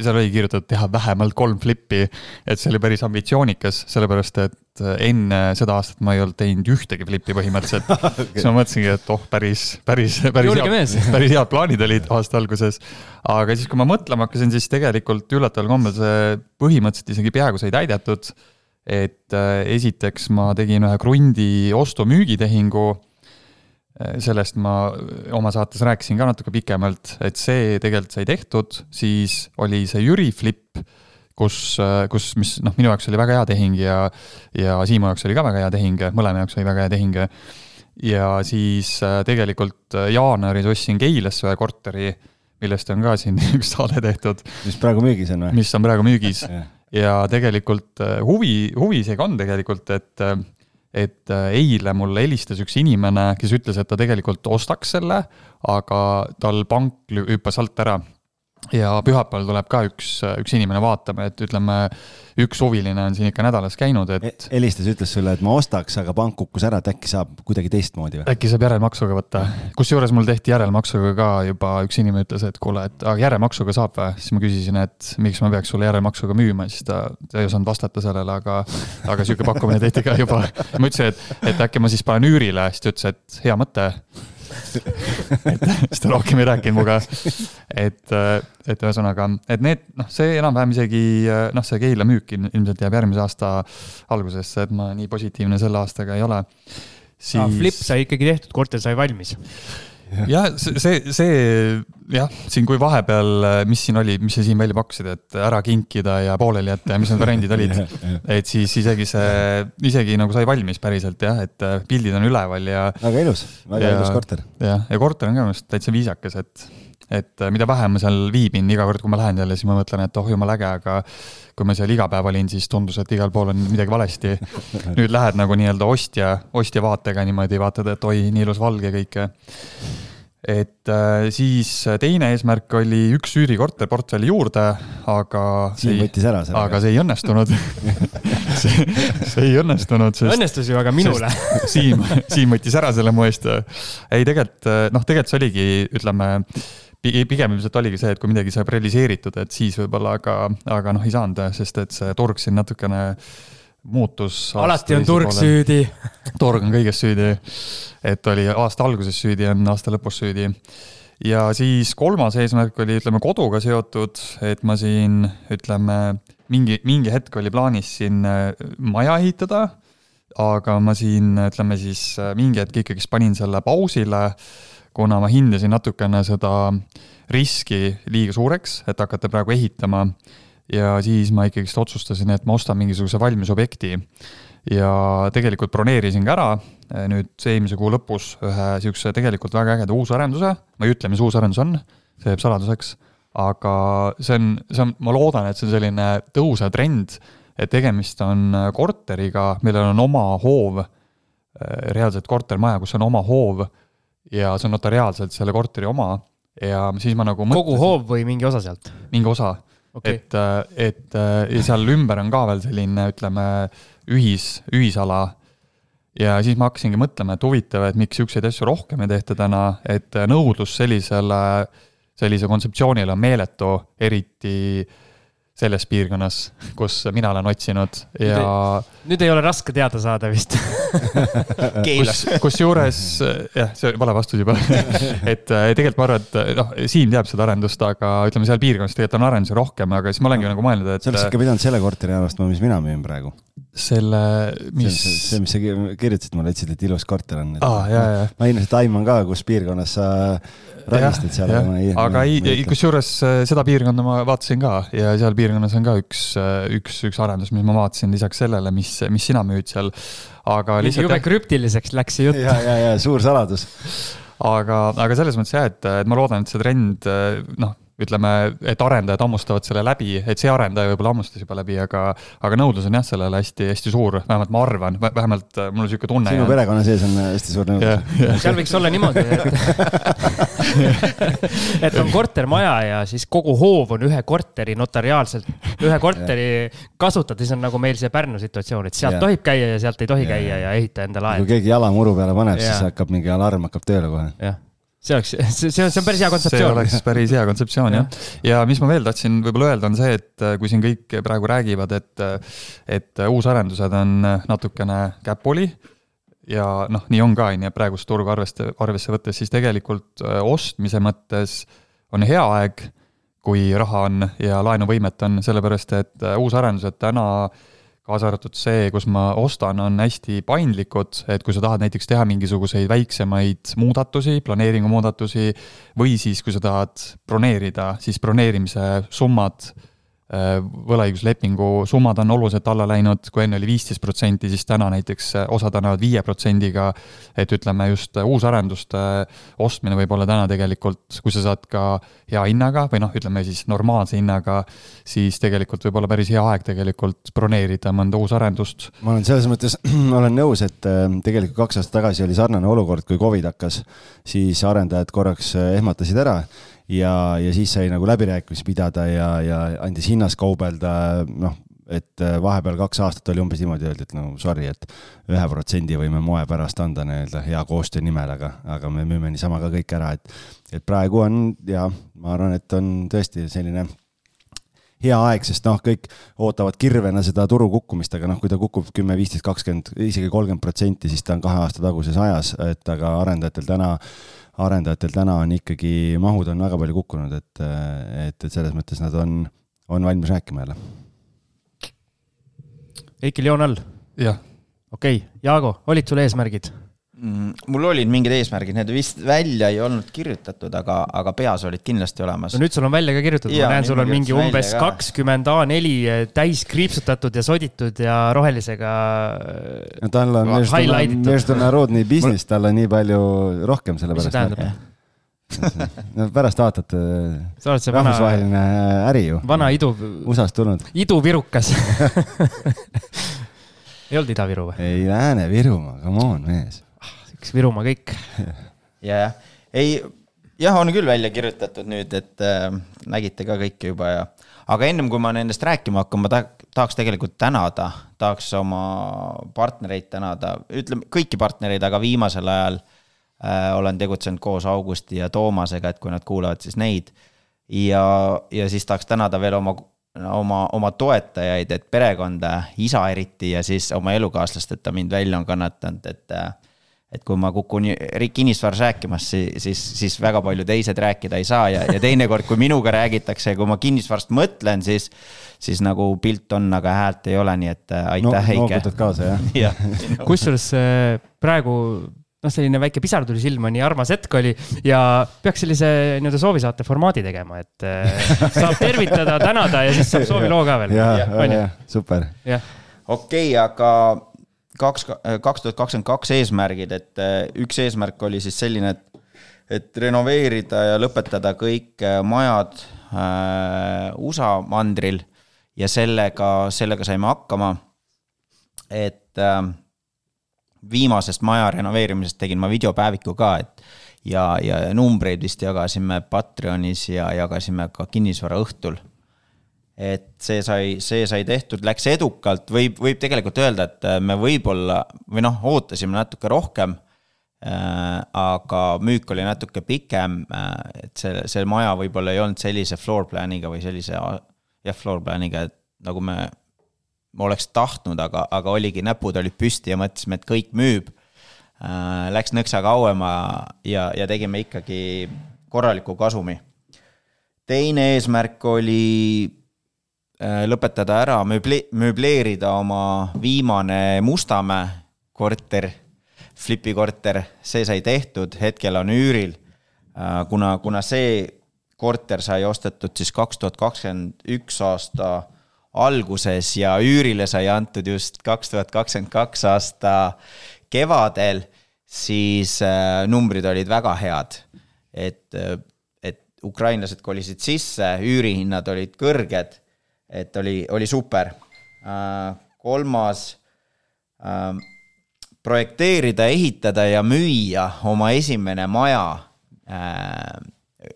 Speaker 4: seal oli kirjutatud teha vähemalt kolm flippi, et see oli päris ambitsioonikas, sellepärast et enne seda aastat ma ei olnud teinud ühtegi flippi põhimõtteliselt. Okay.. siis ma mõtlesingi, et oh, päris, päris, päris head, päris head plaanid olid aasta alguses. aga siis, kui ma mõtlema hakkasin, siis tegelikult üllataval kombel see põhimõtteliselt isegi peaaegu sai täidetud. et äh, esiteks ma tegin ühe krundi ostu-müügitehingu. Sellest ma oma saates rääkisin ka natuke pikemalt, et see tegelikult sai tehtud, siis oli see Jüri flip, kus, kus, mis noh, minu jaoks oli väga hea tehing ja, ja Siimu jaoks oli ka väga hea tehing, mõlema jaoks oli väga hea tehing. ja siis äh, tegelikult jaanuaris ostsin Keilasse ühe korteri, millest on ka siin üks saade tehtud.
Speaker 3: mis praegu müügis on või?
Speaker 4: mis on praegu müügis ja tegelikult äh, huvi, huvi isegi on tegelikult, et äh, et äh, eile mulle helistas üks inimene, kes ütles, et ta tegelikult ostaks selle, aga tal pank hüppas alt ära ja pühapäeval tuleb ka üks, üks inimene vaatama, et ütleme, üks huviline on siin ikka nädalas käinud, et
Speaker 3: e. helistas, ütles sulle, et ma ostaks, aga pank kukkus ära, et äkki saab kuidagi teistmoodi või?
Speaker 4: äkki saab järelmaksuga võtta. kusjuures mul tehti järelmaksuga ka juba, üks inimene ütles, et kuule, et aga järelmaksuga saab või? siis ma küsisin, et miks ma peaks sulle järelmaksuga müüma, siis ta, ta ei osanud vastata sellele, aga, aga sihuke pakkumine tehti ka juba. ma ütlesin, et, et äkki ma siis panen üürile, siis ta ütles, et hea mõte et siis ta rohkem ei rääkinud minuga. et, et ühesõnaga, et need, noh, see enam-vähem isegi noh, see Keila müük ilmselt jääb järgmise aasta algusesse, et ma nii positiivne selle aastaga ei ole
Speaker 2: siis.... flip sai ikkagi tehtud, korter sai valmis
Speaker 4: jah, see, see jah, siin kui vahepeal, mis siin oli, mis sa siin välja pakkusid, et ära kinkida ja pooleli jätta ja mis need variandid olid. et siis isegi see, isegi nagu sai valmis päriselt jah, et äh, pildid on üleval ja.
Speaker 3: väga ilus, väga ja, ilus korter.
Speaker 4: jah, ja korter on ka minu arust täitsa viisakas, et, et äh, mida vähem ma seal viibin, iga kord, kui ma lähen jälle, siis ma mõtlen, et oh jumala äge, aga kui ma seal iga päev olin, siis tundus, et igal pool on midagi valesti. nüüd lähed nagu nii-öelda ostja, ostja vaatega niimoodi, vaatad, et oi, nii ilus valge kõik. et äh, siis teine eesmärk oli üks üürikorter portfelli juurde, aga.
Speaker 3: Siim võttis ära selle.
Speaker 4: aga see ei õnnestunud see, see ei õnnestunud,
Speaker 2: sest. õnnestus ju aga minule.
Speaker 4: Siim, Siim võttis ära selle mu eest. ei, tegelikult noh, tegelikult see oligi, ütleme pigem ilmselt oligi see, et kui midagi saab realiseeritud, et siis võib-olla, aga, aga noh, ei saanud, sest et see turg siin natukene muutus.
Speaker 2: alati on turg poole. süüdi.
Speaker 4: turg on kõiges süüdi. et oli aasta alguses süüdi, on aasta lõpus süüdi. ja siis kolmas eesmärk oli, ütleme, koduga seotud, et ma siin, ütleme, mingi, mingi hetk oli plaanis siin äh, maja ehitada. aga ma siin, ütleme siis mingi hetk ikkagist panin selle pausile kuna ma hindasin natukene seda riski liiga suureks, et hakata praegu ehitama. ja siis ma ikkagist otsustasin, et ma ostan mingisuguse valmis objekti. ja tegelikult broneerisin ka ära eh, nüüd eelmise kuu lõpus ühe sihukese tegelikult väga ägeda uusarenduse, ma ei ütle, mis uus arendus on, see jääb saladuseks, aga see on, see on, ma loodan, et see on selline tõusev trend, et tegemist on korteriga, millel on oma hoov, eh, reaalselt kortermaja, kus on oma hoov ja see on notariaalselt selle korteri oma ja siis ma nagu
Speaker 2: kogu mõtlesin, hoov või mingi osa sealt?
Speaker 4: mingi osa okay., et, et ja seal ümber on ka veel selline, ütleme, ühis, ühisala. ja siis ma hakkasingi mõtlema, et huvitav, et miks siukseid asju rohkem ei tehta täna, et nõudlus sellisele, sellise kontseptsioonile on meeletu, eriti äh, selles piirkonnas, kus mina olen otsinud ja.
Speaker 2: nüüd ei ole raske teada saada vist
Speaker 4: kus, kusjuures jah, see vale vastus juba et äh, tegelikult ma arvan, et noh, Siim teab seda arendust, aga ütleme, seal piirkonnas tegelikult on arendusi rohkem, aga siis ma olengi nagu mõelnud, et.
Speaker 3: sa oleks ikka pidanud selle korteri arvestama, mis mina müün praegu.
Speaker 4: Selle, mis.
Speaker 3: see, mis sa kirjutasid mulle, ütlesid, et ilus korter on.
Speaker 4: aa, ja, ja.
Speaker 3: ma ilmselt aiman ka, kus piirkonnas sa ragistad seal.
Speaker 4: aga ei, kusjuures äh, seda piirkonda ma vaatasin ka ja seal piirkonnas on ka üks, äh, üks, üks arendus, mis ma vaatasin lisaks sellele, mis, mis sina müüd seal. aga lihtsalt.
Speaker 2: jube krüptiliseks läks see jutt.
Speaker 3: ja, ja, ja suur saladus
Speaker 4: aga, aga selles mõttes jah, et, et ma loodan, et see trend noh, ütleme, et arendajad hammustavad selle läbi, et see arendaja võib-olla hammustas juba läbi, aga, aga nõudlus on jah, sellele hästi-hästi suur, vähemalt ma arvan, vähemalt äh, mul on sihuke tunne.
Speaker 3: sinu perekonna sees on äh, hästi suur nõudlus.
Speaker 2: seal võiks olla niimoodi, et on kortermaja ja siis kogu hoov on ühe korteri notariaalselt, ühe korteri kasutada, siis on nagu meil see Pärnu situatsioon, et sealt ja. tohib käia ja sealt ei tohi käia ja ehita endale aeda.
Speaker 3: kui keegi jala muru peale paneb, siis hakkab mingi alarm hakkab tööle kohe.
Speaker 2: jah see oleks, see, see on, see päris hea
Speaker 4: see
Speaker 2: kontseptsioon.
Speaker 4: oleks päris hea kontseptsioon jah. ja mis ma veel tahtsin võib-olla öelda, on see, et äh, kui siin kõik praegu räägivad, et, et uusarendused on natukene käpuli ja noh, nii on ka, on ju, praegust turgu arveste, arvesse võttes, siis tegelikult äh, ostmise mõttes on hea aeg, kui raha on ja laenuvõimet on, sellepärast et äh, uusarendused täna äh, kaasa arvatud see, kus ma ostan, on hästi paindlikud, et kui sa tahad näiteks teha mingisuguseid väiksemaid muudatusi, planeeringu muudatusi, või siis, kui sa tahad broneerida, siis broneerimise summad võlaõiguslepingu summad on oluliselt alla läinud, kui enne oli viisteist protsenti, siis täna näiteks äh, osad annavad viie protsendiga. et ütleme just äh, uusarenduste ostmine võib olla täna tegelikult, kui sa saad ka hea hinnaga või noh, ütleme siis normaalse hinnaga, siis tegelikult võib olla päris hea aeg tegelikult broneerida mõnda uusarendust.
Speaker 3: ma olen selles mõttes, olen nõus, et tegelikult kaks aastat tagasi oli sarnane olukord, kui Covid hakkas, siis arendajad korraks ehmatasid ära ja, ja siis sai nagu läbirääkimisi pidada ja, ja andis hinnas kaubelda, noh, et äh, vahepeal kaks aastat oli umbes niimoodi öeldi, et no sorry, et ühe protsendi võime moe pärast anda nii-öelda hea koostöö nimel, aga, aga me müüme niisama ka kõik ära, et, et praegu on ja ma arvan, et on tõesti selline hea aeg, sest noh, kõik ootavad kirvena seda turu kukkumist, aga noh, kui ta kukub kümme, viisteist, kakskümmend, isegi kolmkümmend protsenti, siis ta on kahe aasta taguses ajas, et aga arendajatel täna arendajatel täna on ikkagi, mahud on väga palju kukkunud, et, et, et selles mõttes nad on, on valmis rääkima jälle.
Speaker 2: Eikil joon all?
Speaker 4: jah.
Speaker 2: okei okay., Jaago, olid sul eesmärgid?
Speaker 5: Mm, mul olid mingid eesmärgid, need vist välja ei olnud kirjutatud, aga, aga peas olid kindlasti olemas.
Speaker 2: no nüüd sul on välja ka kirjutatud, ma näen, sul on mingi umbes kakskümmend A4 täis kriipsutatud ja soditud ja rohelisega.
Speaker 3: no tal on, äh, Meždunarodni business, tal on nii palju rohkem selle pärast.
Speaker 2: mis see tähendab?
Speaker 3: no pärast vaatad. sa oled see rahvusvaheline vana, äri ju.
Speaker 2: vana idu.
Speaker 3: USA-st tulnud.
Speaker 2: iduvirukas ei olnud Ida-Viru või?
Speaker 3: ei, Lääne-Virumaa, come on mees
Speaker 2: üks Virumaa kõik.
Speaker 5: ja, jah, ei, jah, on küll välja kirjutatud nüüd, et äh, nägite ka kõike juba ja, aga ennem kui ma nendest rääkima hakkan, ma ta, tahaks tegelikult tänada, tahaks oma partnereid tänada, ütleme kõiki partnereid, aga viimasel ajal äh, olen tegutsenud koos Augusti ja Toomasega, et kui nad kuulavad, siis neid. ja, ja siis tahaks tänada veel oma oma, oma toetajaid, et perekonda, isa eriti ja siis oma elukaaslast, et ta mind välja on kannatanud, et äh, et kui ma kukun kinnisvaras rääkimas, siis, siis väga palju teised rääkida ei saa ja, ja teinekord, kui minuga räägitakse ja kui ma kinnisvarast mõtlen, siis, siis nagu pilt on, aga häält ei ole, nii et äh, aitäh no,, Heike.
Speaker 3: noogutad kaasa, jah
Speaker 5: ja,
Speaker 2: kusjuures äh, praegu noh, selline väike pisar tuli silma, nii armas hetk oli ja peaks sellise nii-öelda soovisaate formaadi tegema, et äh, saab tervitada, tänada ja siis saab sooviloo ka veel.
Speaker 3: jah, jah, super.
Speaker 5: okei okay,, aga kaks, kaks tuhat kakskümmend kaks eesmärgid, et äh, üks eesmärk oli siis selline, et et renoveerida ja lõpetada kõik äh, majad äh, USA mandril ja sellega, sellega saime hakkama. et äh, viimasest maja renoveerimisest tegin ma videopäeviku ka, et ja, ja numbreid vist jagasime Patreonis ja jagasime ka kinnisvaraõhtul et see sai, see sai tehtud, läks edukalt, võib, võib tegelikult öelda, et äh, me võib-olla või noh, ootasime natuke rohkem äh,. aga müük oli natuke pikem äh,, et see, see maja võib-olla ei olnud sellise floor plan'iga või sellise jah, floor plan'iga, et nagu me, me oleks tahtnud, aga, aga oligi, näpud olid püsti ja mõtlesime, et kõik müüb äh,. Läks nõksa kauema ja, ja tegime ikkagi korraliku kasumi. teine eesmärk oli lõpetada ära, mööble-, mööbleerida oma viimane Mustamäe korter, Flipi korter, see sai tehtud, hetkel on üüril. Äh, kuna, kuna see korter sai ostetud siis kaks tuhat kakskümmend üks aasta alguses ja üürile sai antud just kaks tuhat kakskümmend kaks aasta kevadel, siis äh, numbrid olid väga head. et, et ukrainlased kolisid sisse, üürihinnad olid kõrged et oli, oli super. Äh, kolmas, äh, projekteerida, ehitada ja müüa oma esimene maja, äh,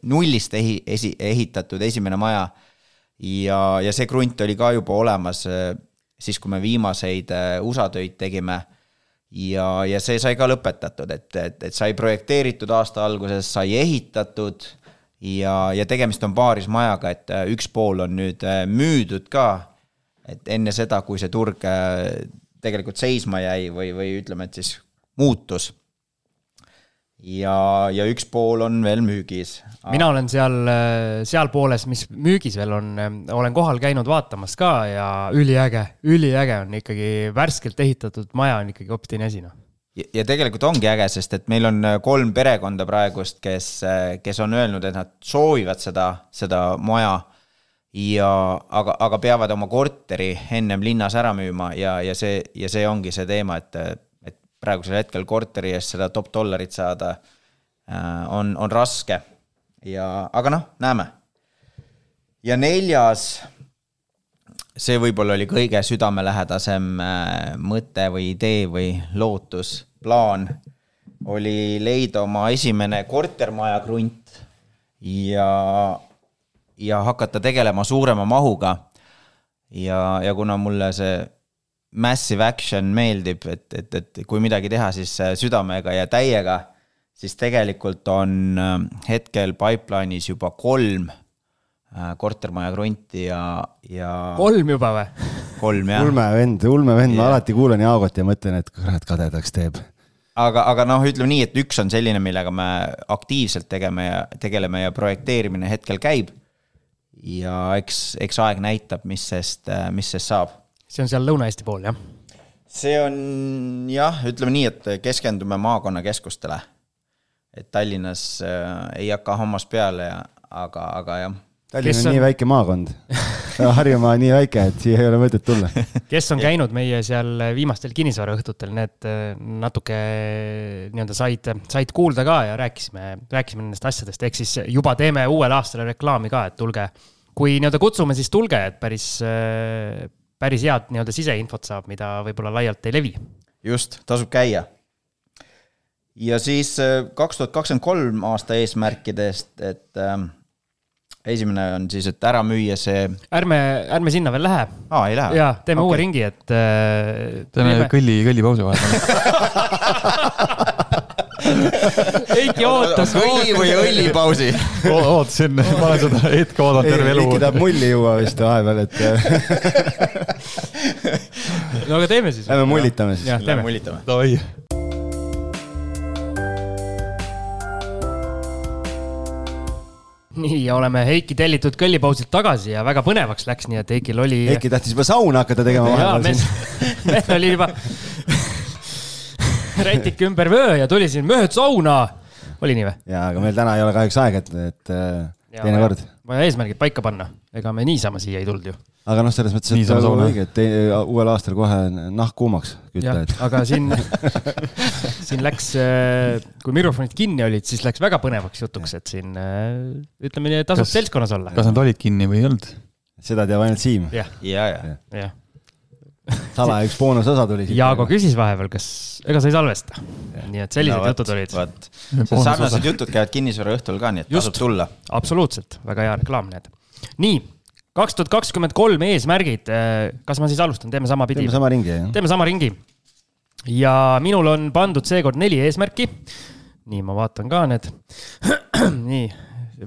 Speaker 5: nullist ehi-, esi-, ehitatud esimene maja. ja, ja see krunt oli ka juba olemas siis, kui me viimaseid USA töid tegime. ja, ja see sai ka lõpetatud, et, et, et sai projekteeritud aasta alguses, sai ehitatud ja, ja tegemist on paarismajaga, et äh, üks pool on nüüd äh, müüdud ka. et enne seda, kui see turg tegelikult seisma jäi või, või ütleme, et siis muutus ja, ja üks pool on veel müügis.
Speaker 2: mina olen seal, seal pooles, mis müügis veel on, olen kohal käinud vaatamas ka ja üliäge, üliäge on ikkagi värskelt ehitatud maja on ikkagi hoopis teine asi noh
Speaker 5: ja tegelikult ongi äge, sest et meil on kolm perekonda praegust, kes, kes on öelnud, et nad soovivad seda, seda maja. ja, aga, aga peavad oma korteri ennem linnas ära müüma ja, ja see, ja see ongi see teema, et praegusel hetkel korteri eest seda top dollarit saada äh, on, on raske. ja, aga noh, näeme. ja neljas, see võib-olla oli kõige südamelähedasem äh, mõte või idee või lootus, plaan, oli leida oma esimene kortermaja krunt ja, ja hakata tegelema suurema mahuga. ja, ja kuna mulle see massive action meeldib, et, et, et kui midagi teha, siis äh, südamega ja täiega, siis tegelikult on äh, hetkel pipeline'is juba kolm kortermaja krunti ja, ja.
Speaker 2: kolm juba või?
Speaker 5: kolm jah.
Speaker 3: ulmevend, ulmevend yeah., ma alati kuulan Jaagot ja mõtlen, et kurat, kadedaks teeb.
Speaker 5: aga, aga noh, ütleme nii, et üks on selline, millega me aktiivselt tegeme ja tegeleme ja projekteerimine hetkel käib. ja eks, eks aeg näitab, mis sest, mis sest saab
Speaker 2: see on seal Lõuna-Eesti pool, jah?
Speaker 5: see on jah, ütleme nii, et keskendume maakonnakeskustele. et Tallinnas äh, ei hakka hammas peale ja, aga, aga jah.
Speaker 3: Tallinn on, on nii väike maakond Harjumaa nii väike, et siia ei ole mõtet tulla.
Speaker 2: kes on käinud meie seal viimastel kinnisvaraõhtutel, need äh, natuke nii-öelda said, said kuulda ka ja rääkisime, rääkisime nendest asjadest, ehk siis juba teeme uuele aastale reklaami ka, et tulge. kui nii-öelda kutsume, siis tulge, et päris äh, päris head nii-öelda siseinfot saab, mida võib-olla laialt ei levi.
Speaker 5: just, tasub käia. ja siis äh, kaks tuhat kakskümmend kolm aasta eesmärkidest, et äh, esimene on siis, et ära müüa see.
Speaker 2: ärme, ärme sinna veel lähe.
Speaker 5: aa, ei lähe?
Speaker 2: jaa, teeme okay. uue ringi, et äh,.
Speaker 4: teeme kõlli, kõllipausi vahepeal
Speaker 2: Heiki ootas.
Speaker 5: kõlli või õllipausi
Speaker 4: ootasin, ma olen seda hetke oodanud terve elu.
Speaker 3: Heiki tahab mulli juua vist vahepeal, et
Speaker 2: no aga teeme siis.
Speaker 3: Lähme mullitame siis.
Speaker 5: Lähme mullitame.
Speaker 4: Davai.
Speaker 2: Nii, ja oleme Heiki tellitud kõllipausilt tagasi ja väga põnevaks läks, nii et Heikil oli.
Speaker 3: Heiki tahtis juba sauna hakata tegema vahepeal
Speaker 2: siin. meil oli juba rätik ümber vöö ja tuli siin mööd sauna. oli nii või?
Speaker 3: jaa, aga meil täna ei ole kahjuks aega, et, et teinekord.
Speaker 2: vaja eesmärgid paika panna, ega me niisama siia ei tulnud ju.
Speaker 3: Aga noh, selles mõttes, et nagu õige, et uuel aastal kohe nahk kuumaks kütta, et.
Speaker 2: aga siin siin läks, kui mikrofonid kinni olid, siis läks väga põnevaks jutuks, et siin ütleme nii, et tasub seltskonnas olla.
Speaker 4: kas nad olid kinni või ei olnud?
Speaker 3: seda teab ainult Siim.
Speaker 2: jah,
Speaker 5: ja, ja,
Speaker 2: ja
Speaker 3: salaja üks boonusosa tuli siit.
Speaker 2: Jaago küsis vahepeal, kas, ega sa ei salvesta. nii et sellised no, jutud olid.
Speaker 5: vot, sarnased jutud käivad kinnisvaraõhtul ka, nii et tasub tulla.
Speaker 2: absoluutselt, väga hea reklaam, need. nii, kaks tuhat kakskümmend kolm eesmärgid. kas ma siis alustan, teeme sama pidi?
Speaker 3: teeme sama ringi, jah.
Speaker 2: teeme sama ringi. ja minul on pandud seekord neli eesmärki. nii, ma vaatan ka need. nii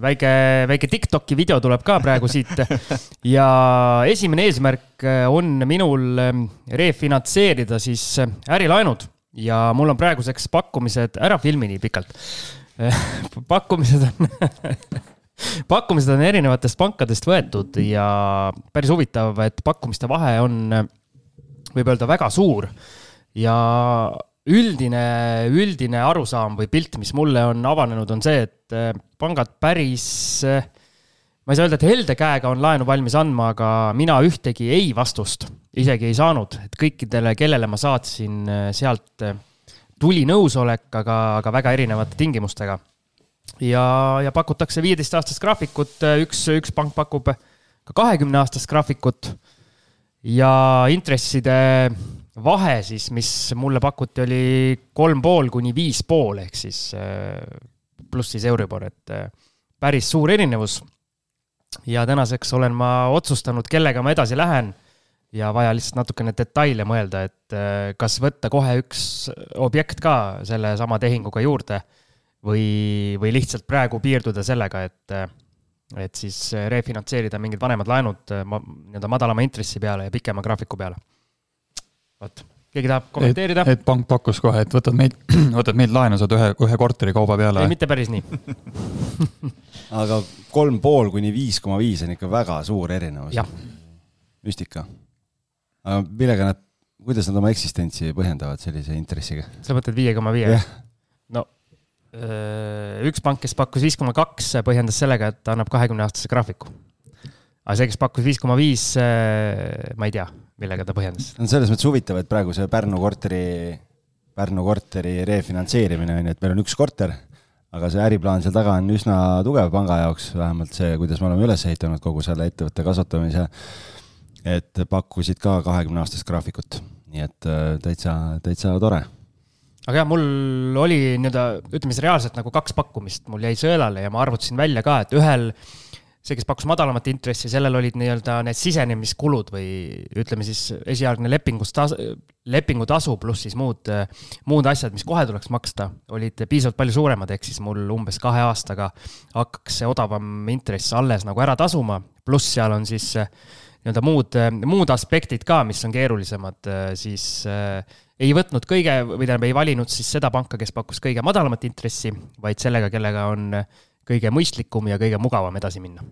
Speaker 2: väike, väike Tiktoki video tuleb ka praegu siit. ja esimene eesmärk on minul ähm, refinantseerida siis äh, ärilaenud ja mul on praeguseks pakkumised, ära filmi nii pikalt. pakkumised on pakkumised on erinevatest pankadest võetud ja päris huvitav, et pakkumiste vahe on, võib öelda, väga suur. ja üldine, üldine arusaam või pilt, mis mulle on avanenud, on see, et äh, pangad päris, äh, ma ei saa öelda, et helde käega on laenu valmis andma, aga mina ühtegi ei vastust isegi ei saanud, et kõikidele, kellele ma saatsin äh, sealt, tuli nõusolek, aga, aga väga erinevate tingimustega. Ja, ja pakutakse viieteistaastast graafikut, üks, üks pank pakub ka kahekümne aastast graafikut ja intresside vahe siis, mis mulle pakuti, oli kolm pool kuni viis pool ehk siis äh, pluss siis Euribor, et äh, päris suur erinevus. ja tänaseks olen ma otsustanud, kellega ma edasi lähen. ja vaja lihtsalt natukene detaile mõelda, et äh, kas võtta kohe üks objekt ka sellesama tehinguga juurde või, või lihtsalt praegu piirduda sellega, et, et siis refinantseerida mingid vanemad laenud äh, ma, nii-öelda madalama intressi peale ja pikema graafiku peale. vot, keegi tahab kommenteerida?
Speaker 4: et pank pakkus kohe, et võtad meilt, võtad meilt laenu, saad ühe, ühe korteri kauba peale.
Speaker 2: ei, mitte päris nii
Speaker 3: aga kolm pool kuni viis koma viis on ikka väga suur erinevus. müstika. aga millega nad, kuidas nad oma eksistentsi põhjendavad sellise intressiga?
Speaker 2: sa mõtled viie koma viie? No üks pank, kes pakkus viis koma kaks, põhjendas sellega, et ta annab kahekümne aastase graafiku. aga see, kes pakkus viis koma viis, ma ei tea, millega ta põhjendas.
Speaker 3: on selles mõttes huvitav, et praegu see Pärnu korteri, Pärnu korteri refinantseerimine on ju, et meil on üks korter aga see äriplaan seal taga on üsna tugev panga jaoks, vähemalt see, kuidas me oleme üles ehitanud kogu selle ettevõtte kasvatamise. et pakkusid ka kahekümne aastast graafikut, nii et äh, täitsa, täitsa tore.
Speaker 2: Aga jah, mul oli nii-öelda, ütleme siis reaalselt nagu kaks pakkumist, mul jäi sõelale ja ma arvutasin välja ka, et ühel see, kes pakkus madalamat intressi, sellel olid nii-öelda need sisenemiskulud või ütleme siis esialgne lepingustas-, lepingutasu pluss siis muud, muud asjad, mis kohe tuleks maksta, olid piisavalt palju suuremad, ehk siis mul umbes kahe aastaga hakkaks see odavam intress alles nagu ära tasuma, pluss seal on siis nii-öelda muud, muud aspektid ka, mis on keerulisemad, siis äh, ei võtnud kõige, või tähendab, ei valinud siis seda panka, kes pakkus kõige madalamat intressi, vaid sellega, kellega on kõige mõistlikum ja kõige mugavam edasi minna.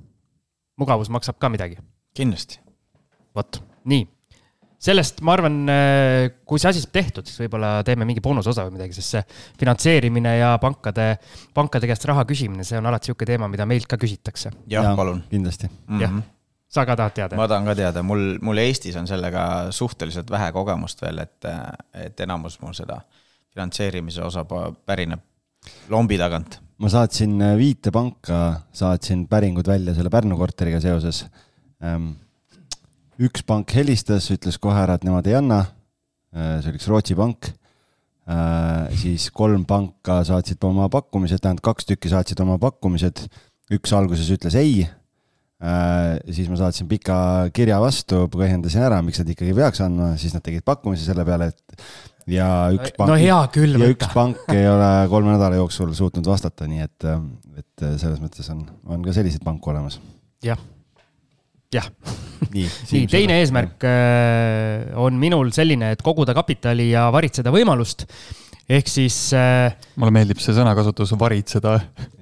Speaker 2: mugavus maksab ka midagi.
Speaker 5: kindlasti.
Speaker 2: vot, nii. sellest ma arvan, kui see asi saab tehtud, siis võib-olla teeme mingi boonusosa või midagi, sest see finantseerimine ja pankade, pankade käest raha küsimine, see on alati niisugune teema, mida meilt ka küsitakse.
Speaker 5: jah ja, palun.
Speaker 3: kindlasti
Speaker 5: mm. -hmm.
Speaker 2: jah, sa ka tahad teada?
Speaker 5: ma tahan ka teada, mul, mul Eestis on sellega suhteliselt vähe kogemust veel, et, et enamus mul seda finantseerimise osa pärineb lombi tagant
Speaker 3: ma saatsin äh, viite panka, saatsin päringud välja selle Pärnu korteriga seoses. Ähm, üks pank helistas, ütles kohe ära, et nemad ei anna. Äh, see oli üks Rootsi pank. Äh, siis kolm panka saatsid oma pakkumised, tähendab kaks tükki saatsid oma pakkumised. üks alguses ütles ei. Siis ma saatsin pika kirja vastu, põhjendasin ära, miks nad ikkagi peaks andma, siis nad tegid pakkumise selle peale, et ja üks
Speaker 2: pank. no hea küll.
Speaker 3: ja üks pank ei ole kolme nädala jooksul suutnud vastata, nii et, et selles mõttes on, on ka selliseid panku olemas.
Speaker 2: jah, jah.
Speaker 3: nii,
Speaker 2: nii, teine eesmärk äh, on minul selline, et koguda kapitali ja varitseda võimalust ehk siis äh,.
Speaker 4: mulle meeldib see sõnakasutus, varitseda.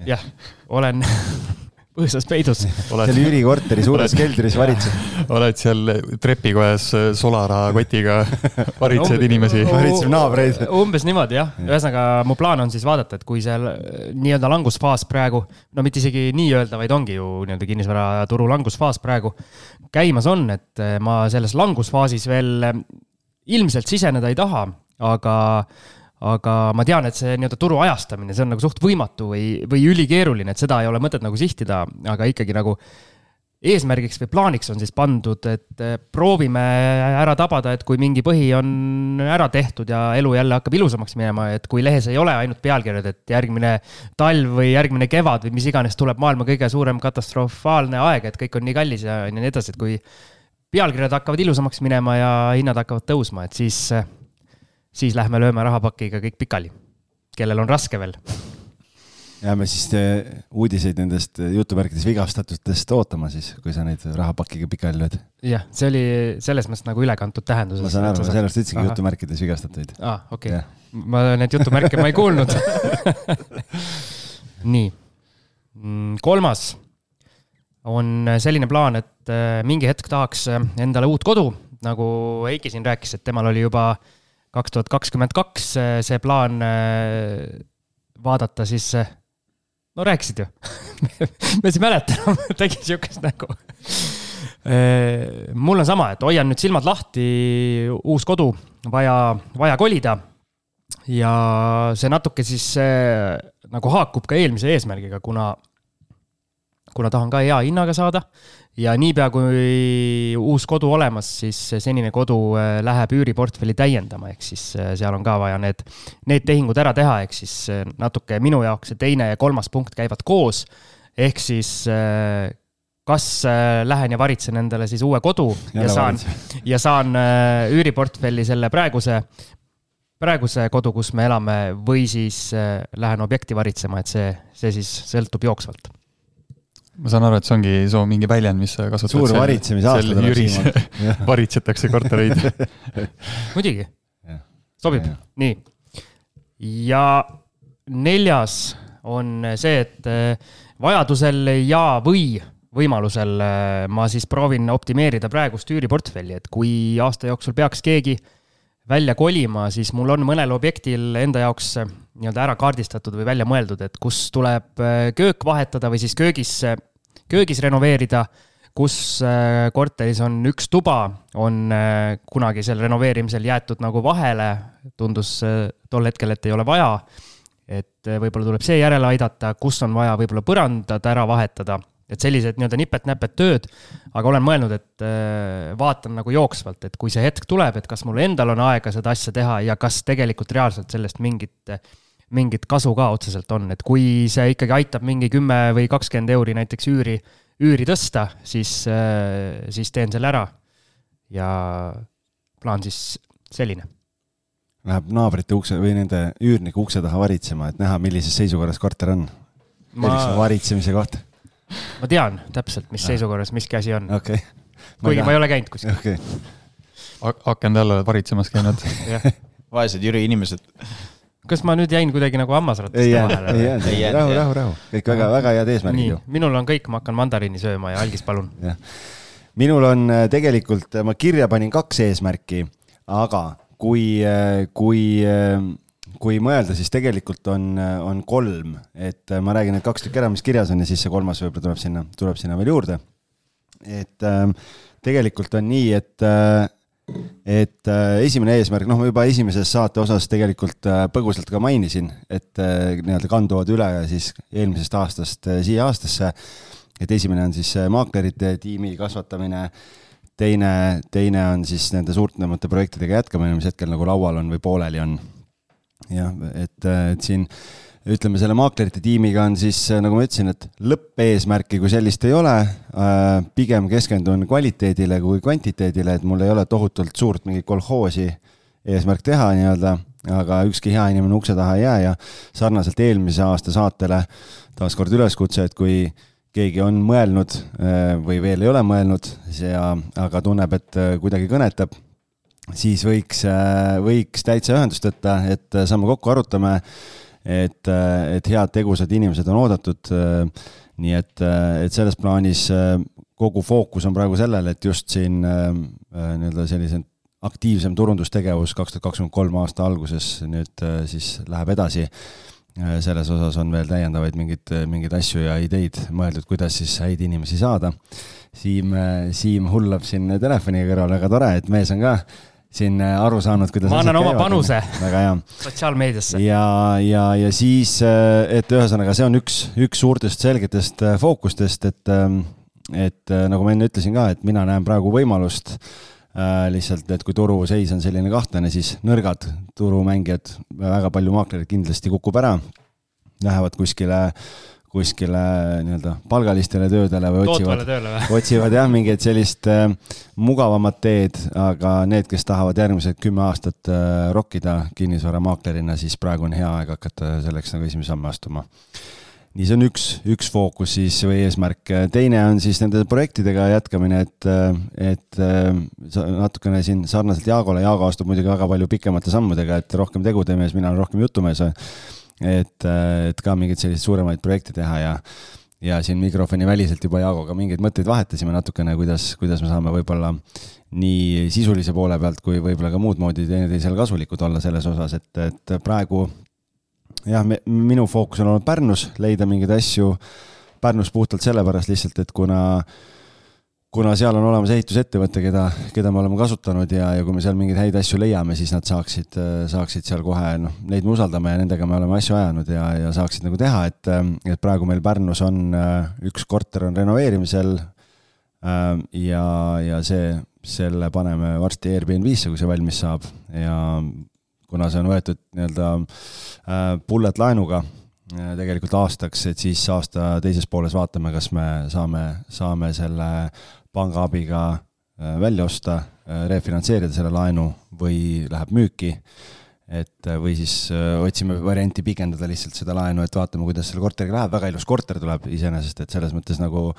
Speaker 2: jah, olen põõsas peidus.
Speaker 3: seal Jüri korteri suures keldris varitseb.
Speaker 4: oled seal trepikojas Solara kotiga, varitsed no, inimesi.
Speaker 3: varitseb naabreid.
Speaker 2: umbes niimoodi jah, ühesõnaga mu plaan on siis vaadata, et kui seal äh, nii-öelda langusfaas praegu, no mitte isegi nii-öelda, vaid ongi ju nii-öelda kinnisvaraturu langusfaas praegu käimas on, et äh, ma selles langusfaasis veel äh, ilmselt siseneda ei taha, aga aga ma tean, et see nii-öelda turu ajastamine, see on nagu suht võimatu või, või ülikeeruline, et seda ei ole mõtet nagu sihtida, aga ikkagi nagu eesmärgiks või plaaniks on siis pandud, et eh, proovime ära tabada, et kui mingi põhi on ära tehtud ja elu jälle hakkab ilusamaks minema, et kui lehes ei ole ainult pealkirjad, et järgmine talv või järgmine kevad või mis iganes tuleb maailma kõige suurem katastrofaalne aeg, et kõik on nii kallis ja nii edasi, et kui pealkirjad hakkavad ilusamaks minema ja hinnad hakkavad tõusma, et siis siis lähme lööme rahapakiga kõik pikali, kellel on raske veel.
Speaker 3: jääme siis äh, uudiseid nendest äh, jutumärkides vigastatutest ootama siis, kui sa neid rahapakiga pikali lööd.
Speaker 2: jah, see oli selles mõttes nagu ülekantud tähenduses.
Speaker 3: ma saan aru, ma sellepärast ütlesingi jutumärkides vigastatuid.
Speaker 2: aa, okei okay., ma neid jutumärke ma ei kuulnud nii, mm, kolmas on selline plaan, et äh, mingi hetk tahaks endale uut kodu, nagu Heiki siin rääkis, et temal oli juba äh, kaks tuhat kakskümmend kaks see plaan äh, vaadata siis, äh, no rääkisid ju ma ei mäleta enam, tegin sihukest nägu. Äh, mul on sama, et hoian nüüd silmad lahti, uus kodu, vaja, vaja kolida. ja see natuke siis nagu haakub ka eelmise eesmärgiga, kuna, kuna tahan ka hea hinnaga saada ja niipea, kui uus kodu olemas, siis senine kodu äh, läheb üüriportfelli täiendama, ehk siis äh, seal on ka vaja need, need tehingud ära teha, ehk siis äh, natuke minu jaoks see teine ja kolmas punkt käivad koos. ehk siis kas äh, lähen ja varitsen endale siis uue kodu ja
Speaker 3: Jälle
Speaker 2: saan, ja saan üüriportfelli selle praeguse, praeguse kodu, kus me elame, või siis äh, lähen objekti varitsema, et see, see siis sõltub jooksvalt.
Speaker 4: Ma saan aru, et see ongi su mingi väljend, mis sa kasutad.
Speaker 3: suur varitsemisaasta
Speaker 4: tuleb. Siimon varitsetakse kortereid
Speaker 2: muidugi sobib nii. ja neljas on see, et äh, vajadusel ja, või võimalusel äh, ma siis proovin optimeerida praegust üüriportfelli, et kui aasta jooksul peaks keegi välja kolima, siis mul on mõnel objektil enda jaoks äh, nii-öelda ära kaardistatud või välja mõeldud, et kus tuleb äh, köök vahetada või siis köögis, köögis renoveerida, kus äh, korteris on üks tuba, on kunagi sel renoveerimisel jäetud nagu vahele, tundus tol hetkel, et ei ole vaja et võib-olla tuleb see järele aidata, kus on vaja võib-olla põrandad ära vahetada, et sellised nii-öelda nipet-näpet tööd, aga olen mõelnud, et äh, vaatan nagu jooksvalt, et kui see hetk tuleb, et kas mul endal on aega seda asja teha ja kas tegelikult reaalselt sellest mingit, mingit kasu ka otseselt on, et kui see ikkagi aitab mingi kümme või kakskümmend euri näiteks üüri, üüri tõsta, siis, siis teen selle ära. ja plaan siis selline
Speaker 3: Läheb naabrite ukse või nende üürniku ukse taha varitsema, et näha, millises seisukorras korter on.
Speaker 2: ma
Speaker 3: varitsemise koht,
Speaker 2: ma tean täpselt, mis seisukorras miski asi on,
Speaker 3: okei.
Speaker 2: kuigi ma ei ole käinud kuskil.
Speaker 3: okei,
Speaker 4: akende all oled varitsemas käinud.
Speaker 5: vaesed Jüri inimesed.
Speaker 2: kas ma nüüd jäin kuidagi nagu hammasratast
Speaker 3: ei jäänud,
Speaker 2: vahele
Speaker 3: ei jäänud
Speaker 5: Ei, jäänud,
Speaker 3: rahu, rahu, rahu, kõik väga, väga head eesmärgid ju.,
Speaker 2: minul on kõik, ma hakkan mandariini sööma ja algis palun.
Speaker 3: minul on äh, tegelikult, ma kirja panin kaks eesmärki, aga kui, kui, kui mõelda, siis tegelikult on, on kolm, et äh, ma räägin need kaks tükki ära, mis kirjas on ja siis see kolmas võib-olla tuleb sinna, tuleb sinna veel juurde. et ähm, tegelikult on nii, et äh, et äh, esimene eesmärk, noh, ma juba esimeses saate osas tegelikult äh, põgusalt ka mainisin, et äh, nii-öelda kanduvad üle siis eelmisest aastast äh, siia aastasse et esimene on siis äh, maaklerite tiimi kasvatamine, teine, teine on siis nende suurtemate projektidega jätkamine, mis hetkel nagu laual on või pooleli on. Jah, et, et siin ütleme, selle maaklerite tiimiga on siis, nagu ma ütlesin, et lõppeesmärki kui sellist ei ole, pigem keskendun kvaliteedile kui kvantiteedile, et mul ei ole tohutult suurt mingit kolhoosi eesmärk teha nii-öelda, aga ükski hea inimene ukse taha ei jää ja sarnaselt eelmise aasta saatele taaskord üleskutse, et kui keegi on mõelnud või veel ei ole mõelnud ja, aga tunneb, et kuidagi kõnetab, siis võiks, võiks täitsa ühendust võtta, et saame kokku, arutame, et, et head tegusad inimesed on oodatud. nii et, et selles plaanis kogu fookus on praegu sellel, et just siin nii-öelda sellise aktiivsem turundustegevus kaks tuhat kakskümmend kolm aasta alguses nüüd siis läheb edasi selles osas on veel täiendavaid mingeid, mingeid asju ja ideid mõeldud, kuidas siis häid inimesi saada. Siim, Siim hullab siin telefoniga kõrval, väga tore, et mees on ka siin aru saanud, kuidas
Speaker 2: ma annan oma panuse
Speaker 3: väga hea.
Speaker 2: sotsiaalmeediasse.
Speaker 3: ja, ja, ja siis, et ühesõnaga, see on üks, üks suurtest selgetest fookustest, et, et nagu ma enne ütlesin ka, et mina näen praegu võimalust äh, lihtsalt, et kui turuseis on selline kahtlane, siis nõrgad turumängijad, väga palju maaklereid kindlasti kukub ära, lähevad kuskile kuskile nii-öelda palgalistele töödele või otsivad, otsivad jah, mingit sellist äh, mugavamat teed, aga need, kes tahavad järgmised kümme aastat äh, rokkida kinnisvaramaaklerina, siis praegu on hea aeg hakata selleks nagu esimese samme astuma. nii, see on üks, üks fookus siis või eesmärk. teine on siis nende projektidega jätkamine, et, et natukene siin sarnaselt Jaagole, Jaago astub muidugi väga palju pikemate sammudega, et rohkem tegude mees, mina olen rohkem jutumees et, et ka mingeid selliseid suuremaid projekte teha ja, ja siin mikrofoni väliselt juba Jaagoga mingeid mõtteid vahetasime natukene, kuidas, kuidas me saame võib-olla nii sisulise poole pealt kui võib-olla ka muud moodi teineteisele kasulikud olla selles osas, et, et praegu jah, minu fookus on olnud Pärnus, leida mingeid asju Pärnus puhtalt sellepärast lihtsalt, et kuna kuna seal on olemas ehitusettevõte, keda, keda me oleme kasutanud ja, ja kui me seal mingeid häid asju leiame, siis nad saaksid, saaksid seal kohe, noh, neid me usaldame ja nendega me oleme asju ajanud ja, ja saaksid nagu teha, et, et praegu meil Pärnus on üks korter on renoveerimisel. ja, ja see, selle paneme varsti Airbnb-sse, kui see valmis saab ja kuna see on võetud nii-öelda bullet laenuga tegelikult aastaks, et siis aasta teises pooles vaatame, kas me saame, saame selle panga abiga äh, välja osta, refinantseerida selle laenu või läheb müüki. et või siis otsime varianti pikendada lihtsalt seda laenu, et vaatame, kuidas selle korteriga läheb, väga ilus korter tuleb iseenesest, et selles mõttes nagu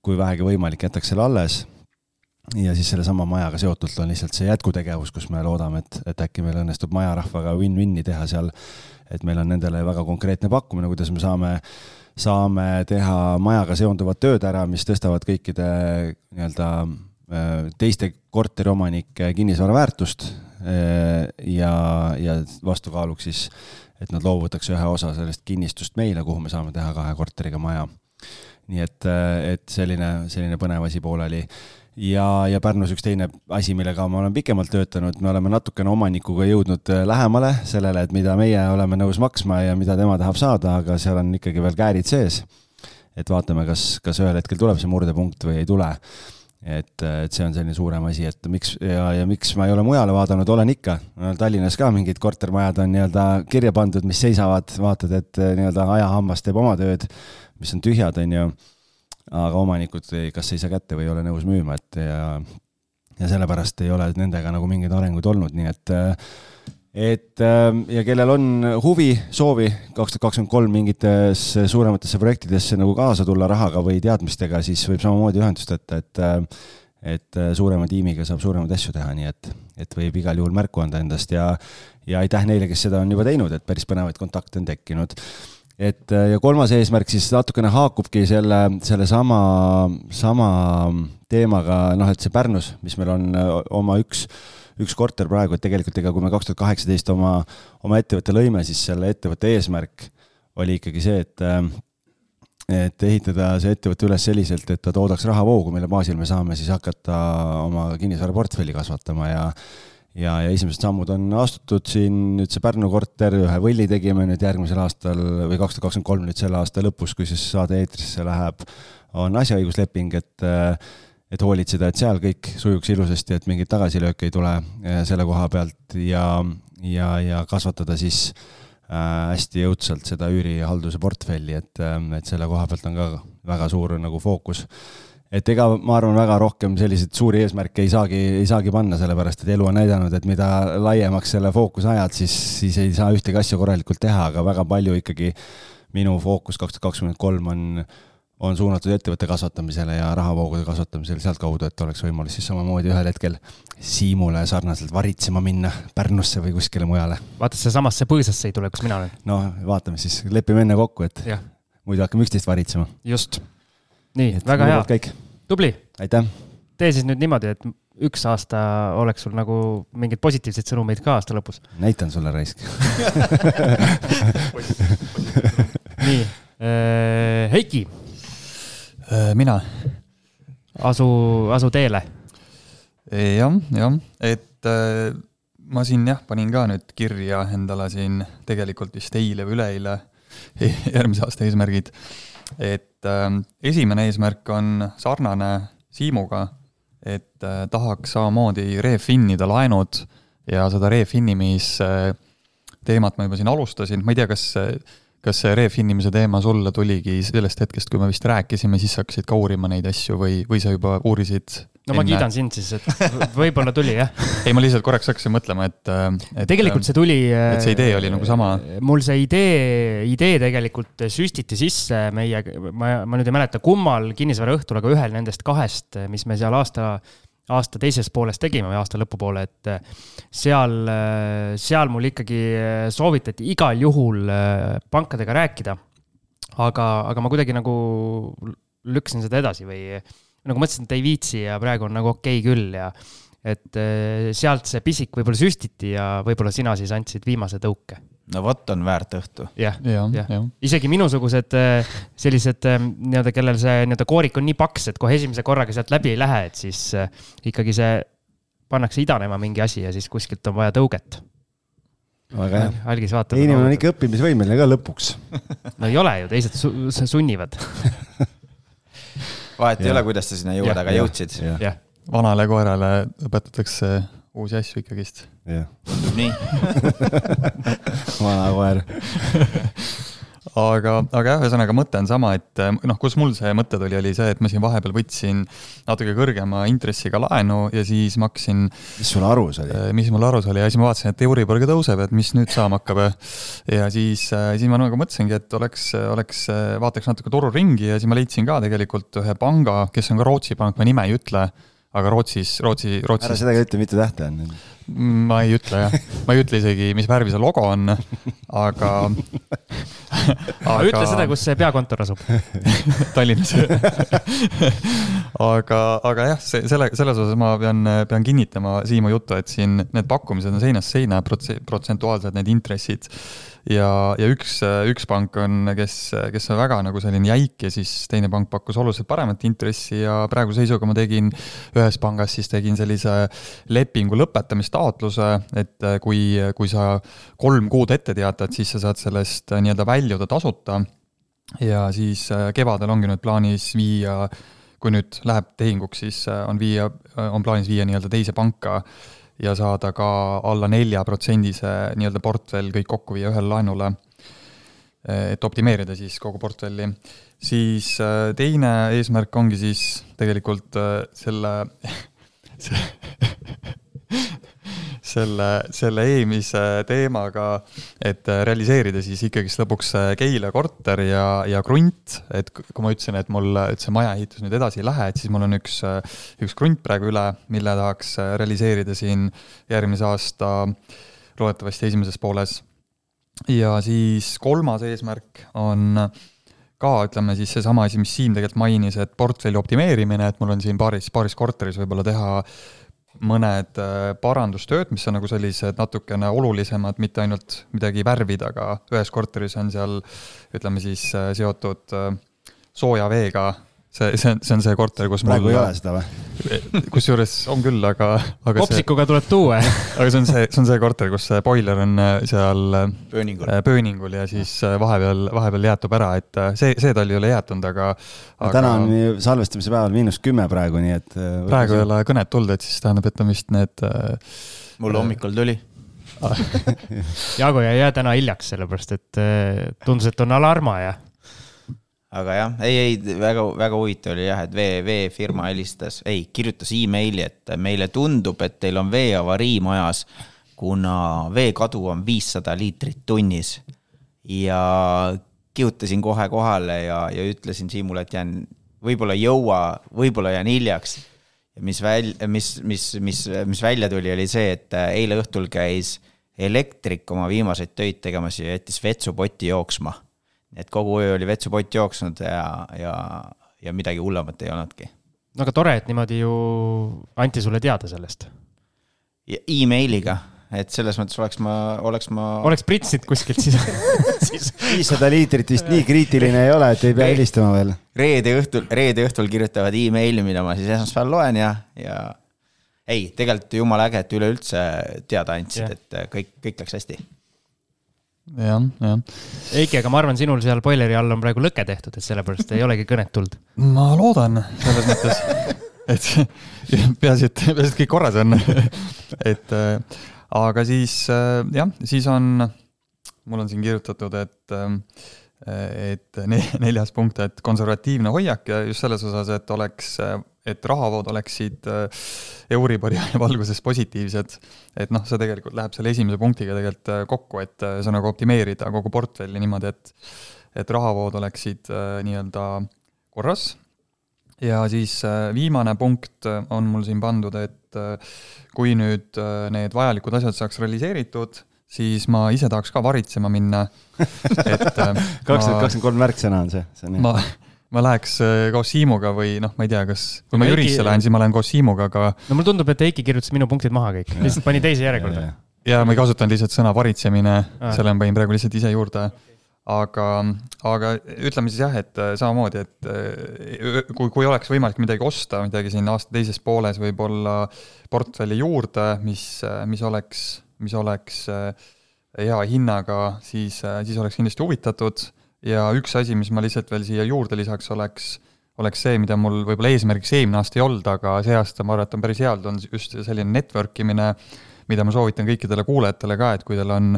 Speaker 3: kui vähegi võimalik, jätaks selle alles ja siis sellesama majaga seotult on lihtsalt see jätkutegevus, kus me loodame, et, et äkki meil õnnestub majarahvaga win-win'i teha seal. et meil on nendele väga konkreetne pakkumine, kuidas me saame, saame teha majaga seonduvad tööd ära, mis tõstavad kõikide nii-öelda äh, teiste korteriomanike kinnisvara väärtust äh, ja, ja vastukaaluks siis, et nad loovutaks ühe osa sellest kinnistust meile, kuhu me saame teha kahe korteriga maja. nii et, äh, et selline, selline põnev asi pooleli ja, ja Pärnus üks teine asi, millega ma olen pikemalt töötanud, me oleme natukene omanikuga jõudnud äh, lähemale sellele, et mida meie oleme nõus maksma ja mida tema tahab saada, aga seal on ikkagi veel käärid sees. et vaatame, kas, kas ühel hetkel tuleb see murdepunkt või ei tule. et, äh, et see on selline suurem asi, et miks ja, ja miks ma ei ole mujale vaadanud, olen ikka. Tallinnas ka mingid kortermajad on nii-öelda kirja pandud, mis seisavad, vaatad, et äh, nii-öelda ajahammas teeb oma tööd, mis on tühjad, on ju aga omanikud kas ei saa kätte või ei ole nõus müüma, et ja, ja sellepärast ei ole nendega nagu mingeid arenguid olnud, nii et et ja kellel on huvi, soovi kaks tuhat kakskümmend kolm mingitesse suurematesse projektidesse nagu kaasa tulla rahaga või teadmistega, siis võib samamoodi ühendust võtta, et et suurema tiimiga saab suuremaid asju teha, nii et, et võib igal juhul märku anda endast ja ja aitäh neile, kes seda on juba teinud, et päris põnevaid kontakte on tekkinud et äh, ja kolmas eesmärk siis natukene haakubki selle, sellesama, sama teemaga, noh, et see Pärnus, mis meil on äh, oma üks, üks korter praegu, et tegelikult ega kui me kaks tuhat kaheksateist oma, oma ettevõtte lõime, siis selle ettevõtte eesmärk oli ikkagi see, et äh, et ehitada see ettevõte üles selliselt, et ta toodaks rahavoogu, mille baasil me saame siis hakata oma kinnisvaraportfelli kasvatama ja ja, ja esimesed sammud on astutud siin, nüüd see Pärnu korter, ühe võlli tegime nüüd järgmisel aastal või kaks tuhat kakskümmend kolm nüüd selle aasta lõpus, kui siis saade eetrisse läheb, on asjaõigusleping, et et hoolitseda, et seal kõik sujuks ilusasti, et mingeid tagasilööke ei tule eh, selle koha pealt ja, ja, ja kasvatada siis äh, hästi jõudsalt seda üürihalduse portfelli, et, et selle koha pealt on ka väga suur nagu fookus et ega ma arvan, väga rohkem selliseid suuri eesmärke ei saagi, ei saagi panna, sellepärast et elu on näidanud, et mida laiemaks selle fookuse ajad, siis, siis ei saa ühtegi asja korralikult teha, aga väga palju ikkagi minu fookus kaks tuhat kakskümmend kolm on, on suunatud ettevõtte kasvatamisele ja rahavoogude kasvatamisele sealtkaudu, et oleks võimalus siis samamoodi ühel hetkel Siimule sarnaselt varitsema minna Pärnusse või kuskile mujale.
Speaker 2: vaata, seesamasse põõsasse ei tule, kus mina olen.
Speaker 3: no vaatame siis, lepime enne kokku, et ja. muidu hakkame üksteist varitsema.
Speaker 2: just nii, väga hea. tubli.
Speaker 3: aitäh.
Speaker 2: tee siis nüüd niimoodi, et üks aasta oleks sul nagu mingeid positiivseid sõnumeid ka aasta lõpus.
Speaker 3: näitan sulle raisk
Speaker 2: nii äh,, Heiki.
Speaker 4: Äh, mina.
Speaker 2: asu, asu teele.
Speaker 4: jah, jah, et äh, ma siin jah, panin ka nüüd kirja endale siin tegelikult vist eile või üleeile järgmise aasta eesmärgid et äh, esimene eesmärk on sarnane Siimuga, et äh, tahaks samamoodi refinnida laenud ja seda refinnimise äh, teemat ma juba siin alustasin, ma ei tea, kas kas see refinnimise teema sulle tuligi sellest hetkest, kui me vist rääkisime, siis sa hakkasid ka uurima neid asju või, või sa juba uurisid
Speaker 2: no ma kiidan sind siis, et võib-olla tuli jah.
Speaker 4: ei, ma lihtsalt korraks hakkasin mõtlema, et,
Speaker 2: et. tegelikult see tuli.
Speaker 4: et see idee oli nagu sama.
Speaker 2: mul see idee, idee tegelikult süstiti sisse meie, ma, ma nüüd ei mäleta, kummal kinnisvaraõhtul, aga ühel nendest kahest, mis me seal aasta, aasta teises pooles tegime või aasta lõpupoole, et seal, seal mul ikkagi soovitati igal juhul pankadega rääkida. aga, aga ma kuidagi nagu lükkasin seda edasi või nagu mõtlesin, et ei viitsi ja praegu on nagu okei okay küll ja et eh, sealt see pisik võib-olla süstiti ja võib-olla sina siis andsid viimase tõuke.
Speaker 5: No vot, on väärt õhtu.
Speaker 2: jah, jah ja. ja., isegi minusugused eh, sellised eh, nii-öelda, kellel see nii-öelda koorik on nii paks, et kohe esimese korraga sealt läbi ei lähe, et siis ikkagi see pannakse idanema mingi asi ja siis kuskilt on vaja tõuget
Speaker 3: väga hea.
Speaker 2: algis vaatab.
Speaker 3: inimene on ikka õppimisvõimeline ka lõpuks
Speaker 2: no ei ole ju, teised su sunnivad
Speaker 5: vahet ei ole, kuidas sa sinna jõuad, aga jõudsid.
Speaker 4: vanale koerale õpetatakse uusi asju ikkagist.
Speaker 5: tundub nii
Speaker 3: vana koer
Speaker 4: aga, aga jah, ühesõnaga mõte on sama, et noh, kus mul see mõte tuli, oli see, et ma siin vahepeal võtsin natuke kõrgema intressiga laenu ja siis ma hakkasin.
Speaker 3: mis sul arus oli?
Speaker 4: mis mul arus oli ja siis ma vaatasin, et Euribor ka tõuseb, et mis nüüd saama hakkab. ja siis, siis ma nagu mõtlesingi, et oleks, oleks, vaataks natuke turul ringi ja siis ma leidsin ka tegelikult ühe panga, kes on ka Rootsi pank, ma nime ei ütle aga Rootsis, Rootsi, Rootsis.
Speaker 3: ära seda ka ütle, mitu tähte on.
Speaker 4: ma ei ütle jah, ma ei ütle isegi, mis värvi see logo on, aga
Speaker 2: aga ütle seda, kus see peakontor asub
Speaker 4: Tallinnas aga, aga jah, see, selle, selles osas ma pean, pean kinnitama Siimu juttu, et siin need pakkumised on seinast seina, protsentuaalsed need intressid ja, ja üks, üks pank on, kes, kes on väga nagu selline jäik ja siis teine pank pakkus oluliselt paremat intressi ja praeguse seisuga ma tegin ühes pangas, siis tegin sellise lepingu lõpetamistaotluse, et kui, kui sa kolm kuud ette teatad, siis sa saad sellest nii-öelda väljuda tasuta. ja siis kevadel ongi nüüd plaanis viia kui nüüd läheb tehinguks, siis on viia, on plaanis viia nii-öelda teise panka ja saada ka alla neljaprotsendise nii-öelda portfell kõik kokku viia ühele laenule, et optimeerida siis kogu portfelli. siis äh, teine eesmärk ongi siis tegelikult äh, selle selle, selle eelmise teemaga, et realiseerida siis ikkagist lõpuks Keila korter ja, ja krunt, et kui ma ütlesin, et mul, et see majaehitus nüüd edasi ei lähe, et siis mul on üks, üks krunt praegu üle, mille tahaks realiseerida siin järgmise aasta loodetavasti esimeses pooles. ja siis kolmas eesmärk on ka ütleme siis seesama asi, mis Siim tegelikult mainis, et portfelli optimeerimine, et mul on siin paaris, paaris korteris võib-olla teha mõned äh, parandustööd, mis on nagu sellised natukene olulisemad, mitte ainult midagi värvida, aga ühes korteris on seal ütleme siis äh, seotud äh, sooja veega see, see on, see on see korter, kus
Speaker 3: praegu mul... ei ole seda või?
Speaker 4: kusjuures on küll, aga, aga
Speaker 2: kopsikuga see... tuleb tuua
Speaker 4: aga see on see, see on see korter, kus see boiler on äh, seal äh,
Speaker 5: pööningul,
Speaker 4: pööningul ja siis äh, vahepeal, vahepeal jäätub ära, et see, see tal ei ole jäätunud, aga, aga....
Speaker 3: täna on salvestamise päeval miinus kümme praegu, nii et.
Speaker 4: praegu ei ole kõnet tulnud, et siis tähendab, et on vist need.
Speaker 5: mul hommikul tuli
Speaker 2: Jaago jäi jah täna hiljaks, sellepärast et tundus, et on alarma ja
Speaker 5: aga jah, ei, ei väga, väga huvitav oli jah, et vee, veefirma helistas, ei, kirjutas emaili, et meile tundub, et teil on veeavarii majas, kuna veekadu on viissada liitrit tunnis. ja kihutasin kohe kohale ja, ja ütlesin Siimule, et jään, võib-olla ei jõua, võib-olla jään hiljaks. ja mis väl-, mis, mis, mis, mis välja tuli, oli see, et eile õhtul käis elektrik oma viimaseid töid tegemas ja jättis vetsupoti jooksma et kogu öö oli vetsupott jooksnud ja, ja, ja midagi hullemat ei olnudki.
Speaker 2: no aga tore, et niimoodi ju anti sulle teada sellest
Speaker 5: e. emailiga, et selles mõttes oleks ma, oleks ma.
Speaker 2: oleks pritsinud kuskilt siis
Speaker 3: siis viissada liitrit vist nii kriitiline ei ole, et ei pea helistama veel.
Speaker 5: reede õhtul, reede õhtul kirjutavad emaili, mida ma siis esmaspäeval loen ja, ja ei, tegelikult jumala äge, et üleüldse teada andsid, et kõik, kõik läks hästi
Speaker 4: jah, jah.
Speaker 2: Eiki, aga ma arvan, sinul seal boileri all on praegu lõke tehtud, et sellepärast ei olegi kõnet tulnud.
Speaker 4: ma loodan selles mõttes, et peaasi, et, peaasi, et kõik korras on et äh, aga siis äh, jah, siis on, mul on siin kirjutatud, et äh, et neljas punkt, et konservatiivne hoiak ja just selles osas, et oleks et rahavood oleksid äh, Euribori valguses positiivsed. et noh, see tegelikult läheb selle esimese punktiga tegelikult äh, kokku, et äh, see nagu optimeerida kogu portfelli niimoodi, et et rahavood oleksid nii-öelda korras. ja siis viimane punkt on mul siin pandud, et kui nüüd need vajalikud asjad saaks realiseeritud, siis ma ise tahaks ka varitsema minna
Speaker 3: et kakskümmend, kakskümmend kolm märksõna on see, see on
Speaker 4: hea. ma ma läheks äh, koos Siimuga või noh, ma ei tea, kas, kui ma Jürisse lähen, siis ma lähen koos Siimuga, aga.
Speaker 2: no mulle tundub, et Eiki kirjutas minu punktid maha kõik, lihtsalt pani teise järjekorda.
Speaker 4: ja ma ei kasutanud lihtsalt sõna varitsemine, selle ma panin praegu lihtsalt ise juurde. aga, aga ütleme siis jah, et äh, samamoodi, et äh, kui, kui oleks võimalik midagi osta, midagi siin aasta teises pooles võib-olla portfelli juurde, mis, mis oleks, mis oleks hea hinnaga, siis, siis oleks kindlasti huvitatud. Ja üks asi, mis ma lihtsalt veel siia juurde lisaks, oleks, oleks see, mida mul võib-olla eesmärgiks eelmine aasta ei olnud, aga see aasta ma arvan, et on päris hea olnud, on just selline network imine, mida ma soovitan kõikidele kuulajatele ka, et kui teil on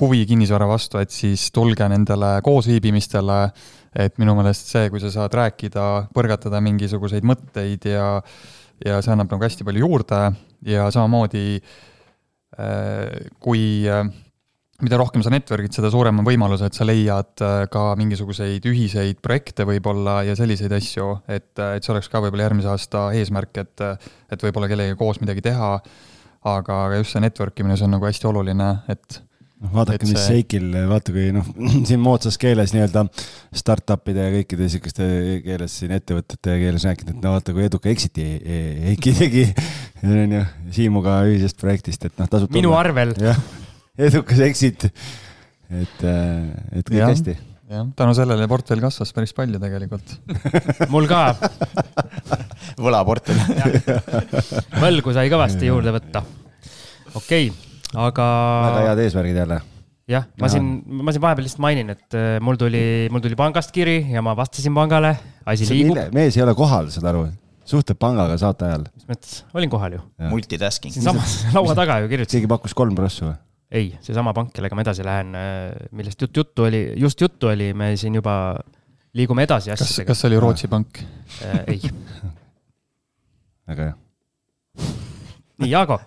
Speaker 4: huvi kinnisvara vastu, et siis tulge nendele koosviibimistele, et minu meelest see, kui sa saad rääkida, põrgatada mingisuguseid mõtteid ja ja see annab nagu hästi palju juurde. Ja samamoodi kui mida rohkem sa network'id, seda suurem on võimalus, et sa leiad äh, ka mingisuguseid ühiseid projekte võib-olla ja selliseid asju, et, äh, et see oleks ka võib-olla järgmise aasta eesmärk, et, et võib-olla kellegagi koos midagi teha. aga, aga just see network imine, see on nagu hästi oluline, et
Speaker 3: noh, vaadake, mis see... Seikil, vaata kui noh, siin moodsas keeles nii-öelda startup'ide ja kõikide sihukeste keeles siin ettevõtete keeles rääkinud, et no vaata, kui eduka exit'i Heiki tegi, on ju, Siimuga ühisest projektist, et noh, tasub.
Speaker 2: minu arvel.
Speaker 3: jah edukas exit. et, äh, et kõik ja, hästi.
Speaker 4: jah, tänu sellele portfell kasvas päris palju tegelikult
Speaker 2: mul ka
Speaker 5: võlaportfell
Speaker 2: võlgu sai kõvasti juurde võtta. okei okay,, aga.
Speaker 3: väga head eesmärgid jälle
Speaker 2: jah, ma siin, ma siin vahepeal lihtsalt mainin, et äh, mul tuli, mul tuli pangast kiri ja ma vastasin pangale, asi liigub.
Speaker 3: mees ei ole kohal, saad aru, suhtleb pangaga saate ajal.
Speaker 2: mis mõttes, olin kohal ju.
Speaker 5: Multitasking.
Speaker 2: siinsamas laua taga ju kirjutasin.
Speaker 3: keegi pakkus kolm prossu või?
Speaker 2: ei, seesama pank, kellega ma edasi lähen, äh, millest jutt, juttu oli, just juttu oli, me siin juba liigume edasi
Speaker 4: asjadega. kas, kas see oli Rootsi pank
Speaker 2: äh,? ei.
Speaker 3: väga hea.
Speaker 2: nii, Jaago.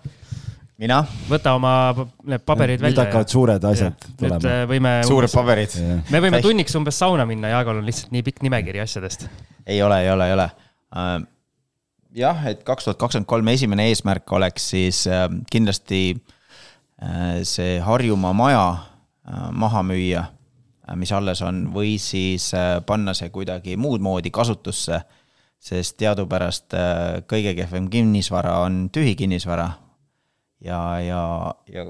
Speaker 5: Mina?
Speaker 2: võta oma need paberid
Speaker 3: välja. nüüd hakkavad suured asjad ja, tulema.
Speaker 2: Äh, võime.
Speaker 5: suured umbes, paberid.
Speaker 2: me võime tunniks umbes sauna minna, Jaagol on lihtsalt nii pikk nimekiri asjadest.
Speaker 5: ei ole, ei ole, ei ole uh, jah, et kaks tuhat kakskümmend kolm esimene eesmärk oleks siis äh, kindlasti Äh, see Harjumaa maja äh, maha müüa, mis alles on, või siis panna see kuidagi muud moodi kasutusse, sest teadupärast kõige kehvem kinnisvara on tühi kinnisvara. Ja, ja, ja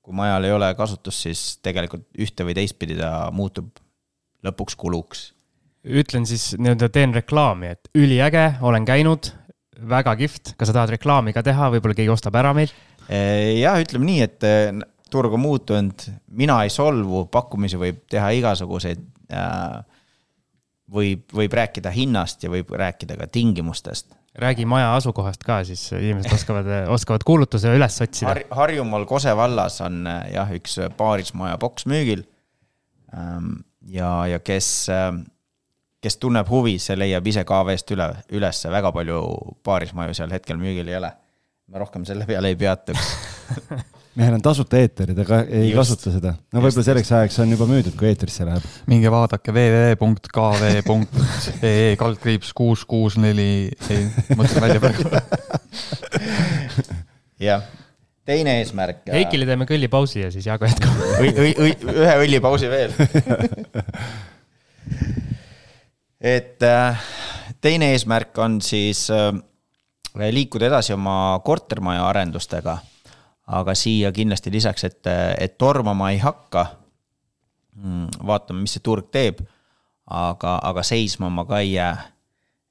Speaker 5: kui majal ei ole kasutust, siis tegelikult ühte või teistpidi ta muutub lõpuks kuluks.
Speaker 2: ütlen siis nii-öelda teen reklaami, et üliäge, olen käinud, väga kihvt, kas sa tahad reklaami ka teha, võib-olla keegi ostab ära meilt
Speaker 5: Eh, jah, ütleme nii, et eh, turg on muutunud, mina ei solvu, pakkumisi võib teha igasuguseid. võib, võib rääkida hinnast ja võib rääkida ka tingimustest.
Speaker 2: Räägi maja asukohast ka, siis inimesed oskavad, oskavad kuulutuse üles otsida
Speaker 5: Har. Harjumaal Kose vallas on eh, jah, üks paarismaja boks müügil. Ehm, ja, ja kes, kes tunneb huvi, see leiab ise KV-st üle, ülesse, väga palju paarismaju seal hetkel müügil ei ole ma rohkem selle peale ei peatuks
Speaker 3: mehel on tasuta eeterid, aga ei just, kasuta seda. no võib-olla selleks ajaks on juba müüdud, kui eetrisse läheb.
Speaker 4: minge vaadake www.kv.ee kaldkriips kuus, kuus, neli, ei, mõtlen välja praegu.
Speaker 5: jah, teine eesmärk.
Speaker 2: Heikile teeme kõllipausi ja siis Jaago jätkab.
Speaker 5: ühe õllipausi veel et äh, teine eesmärk on siis äh, liikuda edasi oma kortermaja arendustega. aga siia kindlasti lisaks, et, et tormama ei hakka. Mm, vaatame, mis see turg teeb. aga, aga seisma ma ka ei jää.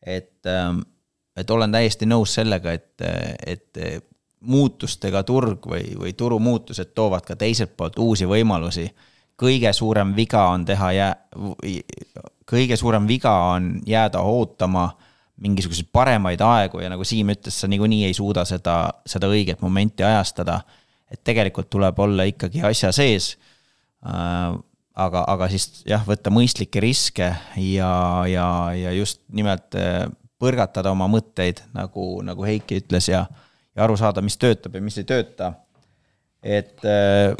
Speaker 5: et, ähm, et olen täiesti nõus sellega, et, et muutustega turg või, või turumuutused toovad ka teiselt poolt uusi võimalusi. kõige suurem viga on teha jää, kõige suurem viga on jääda ootama mingisuguseid paremaid aegu ja nagu Siim ütles, sa niikuinii ei suuda seda, seda õiget momenti ajastada. et tegelikult tuleb olla ikkagi asja sees. Äh, aga, aga siis jah, võtta mõistlikke riske ja, ja, ja just nimelt äh, põrgatada oma mõtteid, nagu, nagu Heiki ütles ja, ja aru saada, mis töötab ja mis ei tööta. et, äh,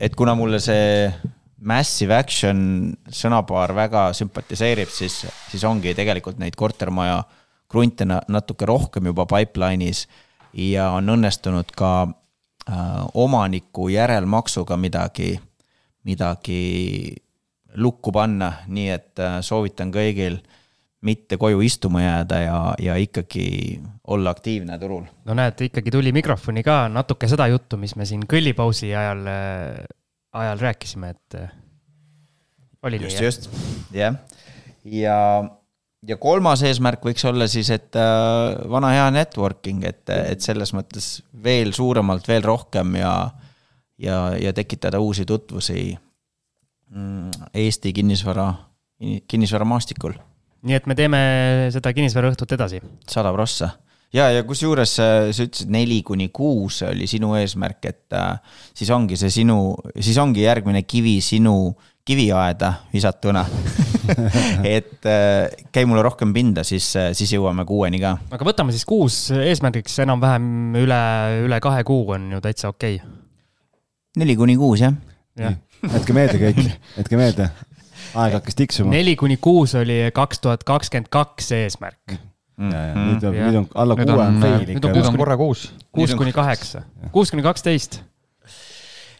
Speaker 5: et kuna mulle see massive action sõnapaar väga sümpatiseerib, siis, siis ongi tegelikult neid kortermaja krunte natuke rohkem juba pipeline'is ja on õnnestunud ka äh, omaniku järelmaksuga midagi, midagi lukku panna, nii et äh, soovitan kõigil mitte koju istuma jääda ja, ja ikkagi olla aktiivne turul.
Speaker 2: no näed, ikkagi tuli mikrofoni ka natuke seda juttu, mis me siin kõllipausi ajal äh, ajal rääkisime, et äh, oli
Speaker 5: just, nii, just, jah. ja, ja kolmas eesmärk võiks olla siis, et äh, vana hea networking, et, et selles mõttes veel suuremalt, veel rohkem ja, ja, ja tekitada uusi tutvusi mm, Eesti kinnisvara, kinnisvaramaastikul.
Speaker 2: nii et me teeme seda kinnisvaraõhtut edasi?
Speaker 5: sada prossa ja, ja kusjuures äh, sa ütlesid neli kuni kuus oli sinu eesmärk, et äh, siis ongi see sinu, siis ongi järgmine kivi sinu kiviaeda visatuna. et äh, käi mulle rohkem pinda, siis, siis jõuame kuueni ka.
Speaker 2: aga võtame siis kuus eesmärgiks enam-vähem üle, üle kahe kuu on ju täitsa okei okay..
Speaker 5: neli kuni kuus jah.
Speaker 2: jah,
Speaker 3: jätke meelde kõik, jätke meelde. aeg hakkas tiksuma.
Speaker 2: neli kuni kuus oli kaks tuhat kakskümmend kaks eesmärk,
Speaker 3: nüüd on, nüüd on alla
Speaker 4: Nüüd
Speaker 3: kuue
Speaker 4: on-
Speaker 3: on fail
Speaker 2: nüüd
Speaker 3: ikka.
Speaker 2: on
Speaker 4: nüüd
Speaker 2: kuus
Speaker 4: on korra kuus.
Speaker 2: kuus kuni kaheksa, kuus kuni kaksteist.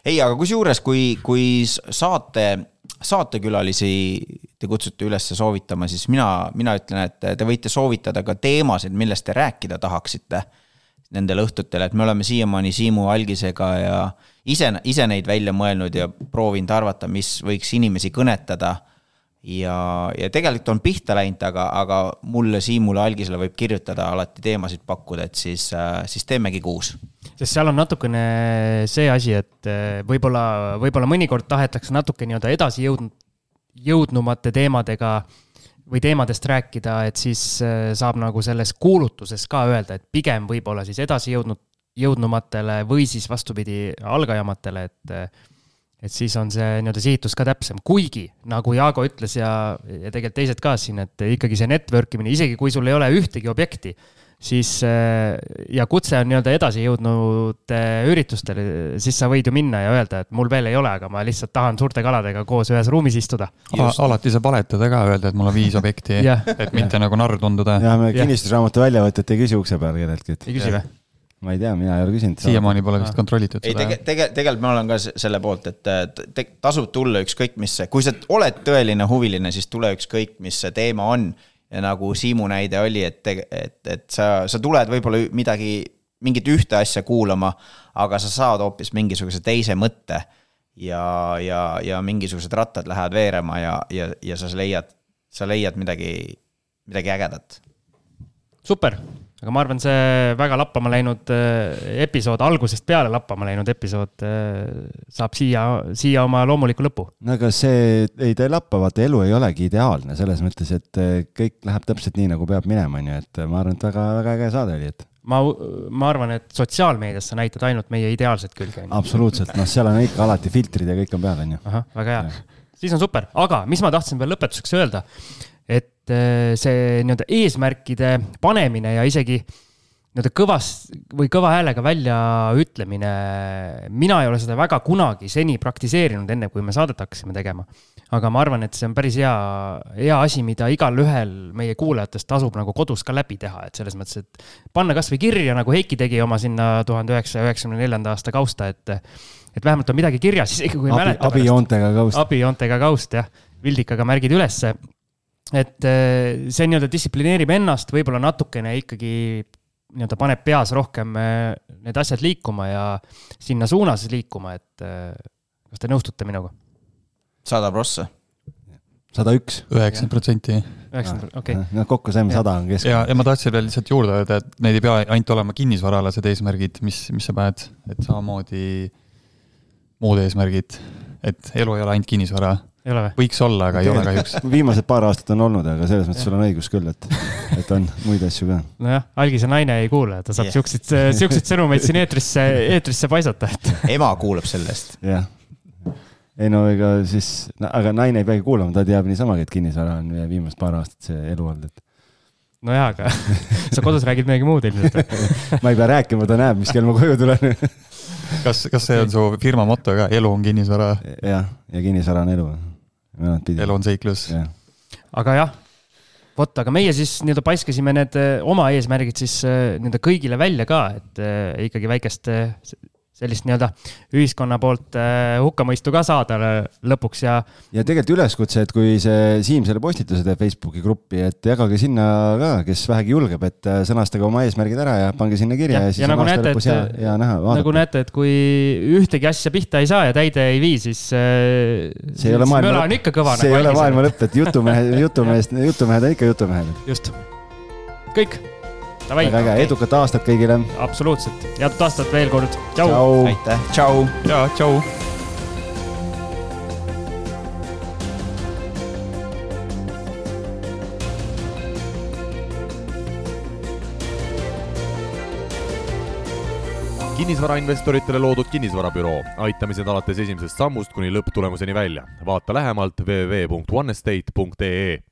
Speaker 5: ei, aga kusjuures, kui, kui saate, saatekülalisi te kutsute üles soovitama, siis mina, mina ütlen, et te võite soovitada ka teemasid, millest te rääkida tahaksite nendel õhtutel, et me oleme siiamaani Siimu Algisega ja ise, ise neid välja mõelnud ja proovinud arvata, mis võiks inimesi kõnetada. ja, ja tegelikult on pihta läinud, aga, aga mulle, Siimule, Algisele võib kirjutada alati teemasid pakkuda, et siis, siis teemegi kuus
Speaker 2: sest seal on natukene see asi, et eh, võib-olla, võib-olla mõnikord tahetakse natuke nii-öelda edasi jõudnud, jõudnumate teemadega või teemadest rääkida, et siis eh, saab nagu selles kuulutuses ka öelda, et pigem võib-olla siis edasi jõudnud, jõudnumatele või siis vastupidi, algajamatele, et et siis on see nii-öelda sihitus ka täpsem, kuigi nagu Jaago ütles ja, ja tegelikult teised ka siin, et ikkagi see network imine, isegi kui sul ei ole ühtegi objekti, siis äh, ja kutse on nii-öelda edasi jõudnud äh, üritustele, siis sa võid ju minna ja öelda, et mul veel ei ole, aga ma lihtsalt tahan suurte kaladega koos ühes ruumis istuda.
Speaker 4: alati saab valetada ka, öelda, et mul on viis objekti, et mitte nagu narr tunduda.
Speaker 3: jah, me kinnistusraamatu väljavõtet ei küsi ukse peal kelleltki,
Speaker 2: ei küsi või?
Speaker 3: Ma ei tea, mina ei ole küsinud.
Speaker 4: siiamaani pole vist kontrollitud
Speaker 5: ei
Speaker 4: seda
Speaker 5: tege-, tege-, tegelikult ma olen ka se- selle poolt, et äh, te, tasub tulla ükskõik mis kui sa oled tõeline huviline, siis tule ükskõik, mis see teema on. ja nagu Siimu näide oli, et, et, et sa, sa tuled võib-olla midagi, mingit ühte asja kuulama, aga sa saad hoopis mingisuguse teise mõtte. ja, ja, ja mingisugused rattad lähevad veerema ja, ja, ja sa leiad, sa leiad midagi, midagi ägedat.
Speaker 2: super, aga ma arvan, see väga lappama läinud äh, episood, algusest peale lappama läinud episood äh, saab siia, siia oma loomuliku lõpu.
Speaker 3: no aga see, ei ta ei lappa, vaata elu ei olegi ideaalne selles mõttes, et eh, kõik läheb täpselt nii, nagu peab minema, on ju, et ma arvan, et väga, väga äge saade oli, et
Speaker 2: ma, ma arvan, et sotsiaalmeedias sa näitad ainult meie ideaalset külge.
Speaker 3: absoluutselt, noh, seal on ikka alati filtrid ja kõik on peal, on ju.
Speaker 2: ahah, väga hea. siis on super, aga mis ma tahtsin veel lõpetuseks öelda, et äh, see nii-öelda eesmärkide panemine ja isegi nii-öelda kõvas või kõva häälega väljaütlemine, mina ei ole seda väga kunagi seni praktiseerinud, enne kui me saadet hakkasime tegema. aga ma arvan, et see on päris hea, hea asi, mida igalühel meie kuulajatest tasub nagu kodus ka läbi teha, et selles mõttes, et panna kasvõi kirja, nagu Heiki tegi oma sinna tuhande üheksasaja üheksakümne neljanda aasta kausta, et et vähemalt on midagi kirjas, isegi kui ei mäleta.
Speaker 3: abijoontega kaust.
Speaker 2: abijoontega kaust jah, vildikaga märgid ülesse. Et eh, see nii-öelda distsiplineerib ennast, võib-olla natukene ikkagi nii-öelda paneb peas rohkem eh, need asjad liikuma ja sinna suunas liikuma, et eh, kas te nõustute minuga?
Speaker 5: sada prossa.
Speaker 3: sada üks.
Speaker 4: üheksakümmend protsenti.
Speaker 2: üheksakümmend, okei.
Speaker 3: no kokku saime sada on
Speaker 4: ja,
Speaker 3: keskmine.
Speaker 4: ja ma tahtsin veel lihtsalt juurde öelda, et need ei pea ainult olema kinnisvaraalased eesmärgid, mis, mis sa paned, et samamoodi muud eesmärgid. et elu ei ole ainult kinnisvara? Võiks olla, aga ei ole kahjuks.
Speaker 3: viimased paar aastat on olnud, aga selles mõttes sul on õigus küll, et, et on muid asju ka.
Speaker 2: nojah, algise naine ei kuule, ta saab
Speaker 5: Jah.
Speaker 2: siukseid, siukseid sõnumeid siin eetrisse, eetrisse paisata, et
Speaker 5: ema kuulab sellest.
Speaker 3: jah. ei no ega siis, aga naine ei peagi kuulama, ta teab niisamagi, et kinnisvara on viimased paar aastat see elu olnud, et
Speaker 2: nojah, aga sa kodus räägid midagi muud ilmselt.
Speaker 3: ma ei pea rääkima, ta näeb, mis kell ma koju tulen.
Speaker 4: kas, kas see on su firma moto ka, elu on kinnisvara,
Speaker 3: jah, ja kinnisvara on elu.
Speaker 4: Elu on seiklus.
Speaker 3: jah,
Speaker 2: aga jah, vot, aga meie siis nii-öelda paiskasime need eh, oma eesmärgid siis eh, nii-öelda kõigile välja ka, et eh, ikkagi väikest sellist nii-öelda ühiskonna poolt eh, hukkamõistu ka saada eh, lõpuks ja
Speaker 3: ja tegelikult üleskutse, et kui see Siim selle postituse teeb Facebooki gruppi, et jagage sinna ka, kes vähegi julgeb, et äh, sõnastage oma eesmärgid ära ja pange sinna kirja
Speaker 2: Ja-
Speaker 3: ja, siis
Speaker 2: ja
Speaker 3: on
Speaker 2: nagu
Speaker 3: aasta
Speaker 2: näete,
Speaker 3: lõpus hea hea näha,
Speaker 2: nagu
Speaker 3: vaadata.
Speaker 2: näete, et kui ühtegi asja pihta ei saa ja täide ei vii, siis
Speaker 3: see ei ole maailma
Speaker 2: on kõva.
Speaker 3: see ei ole maailma lõpp, et jutumehed, jutumehest, jutumehed on ikka jutumehed.
Speaker 2: just, kõik,
Speaker 3: väga äge, edukat aastat kõigile.
Speaker 2: absoluutselt, head aastat veel kord,
Speaker 3: tšau,
Speaker 5: aitäh, tšau.
Speaker 4: Ja tšau.
Speaker 1: Kinnisvarainvestoritele loodud kinnisvarabüroo, aitamised alates esimesest sammust kuni lõpptulemuseni välja. vaata lähemalt www.onestate.ee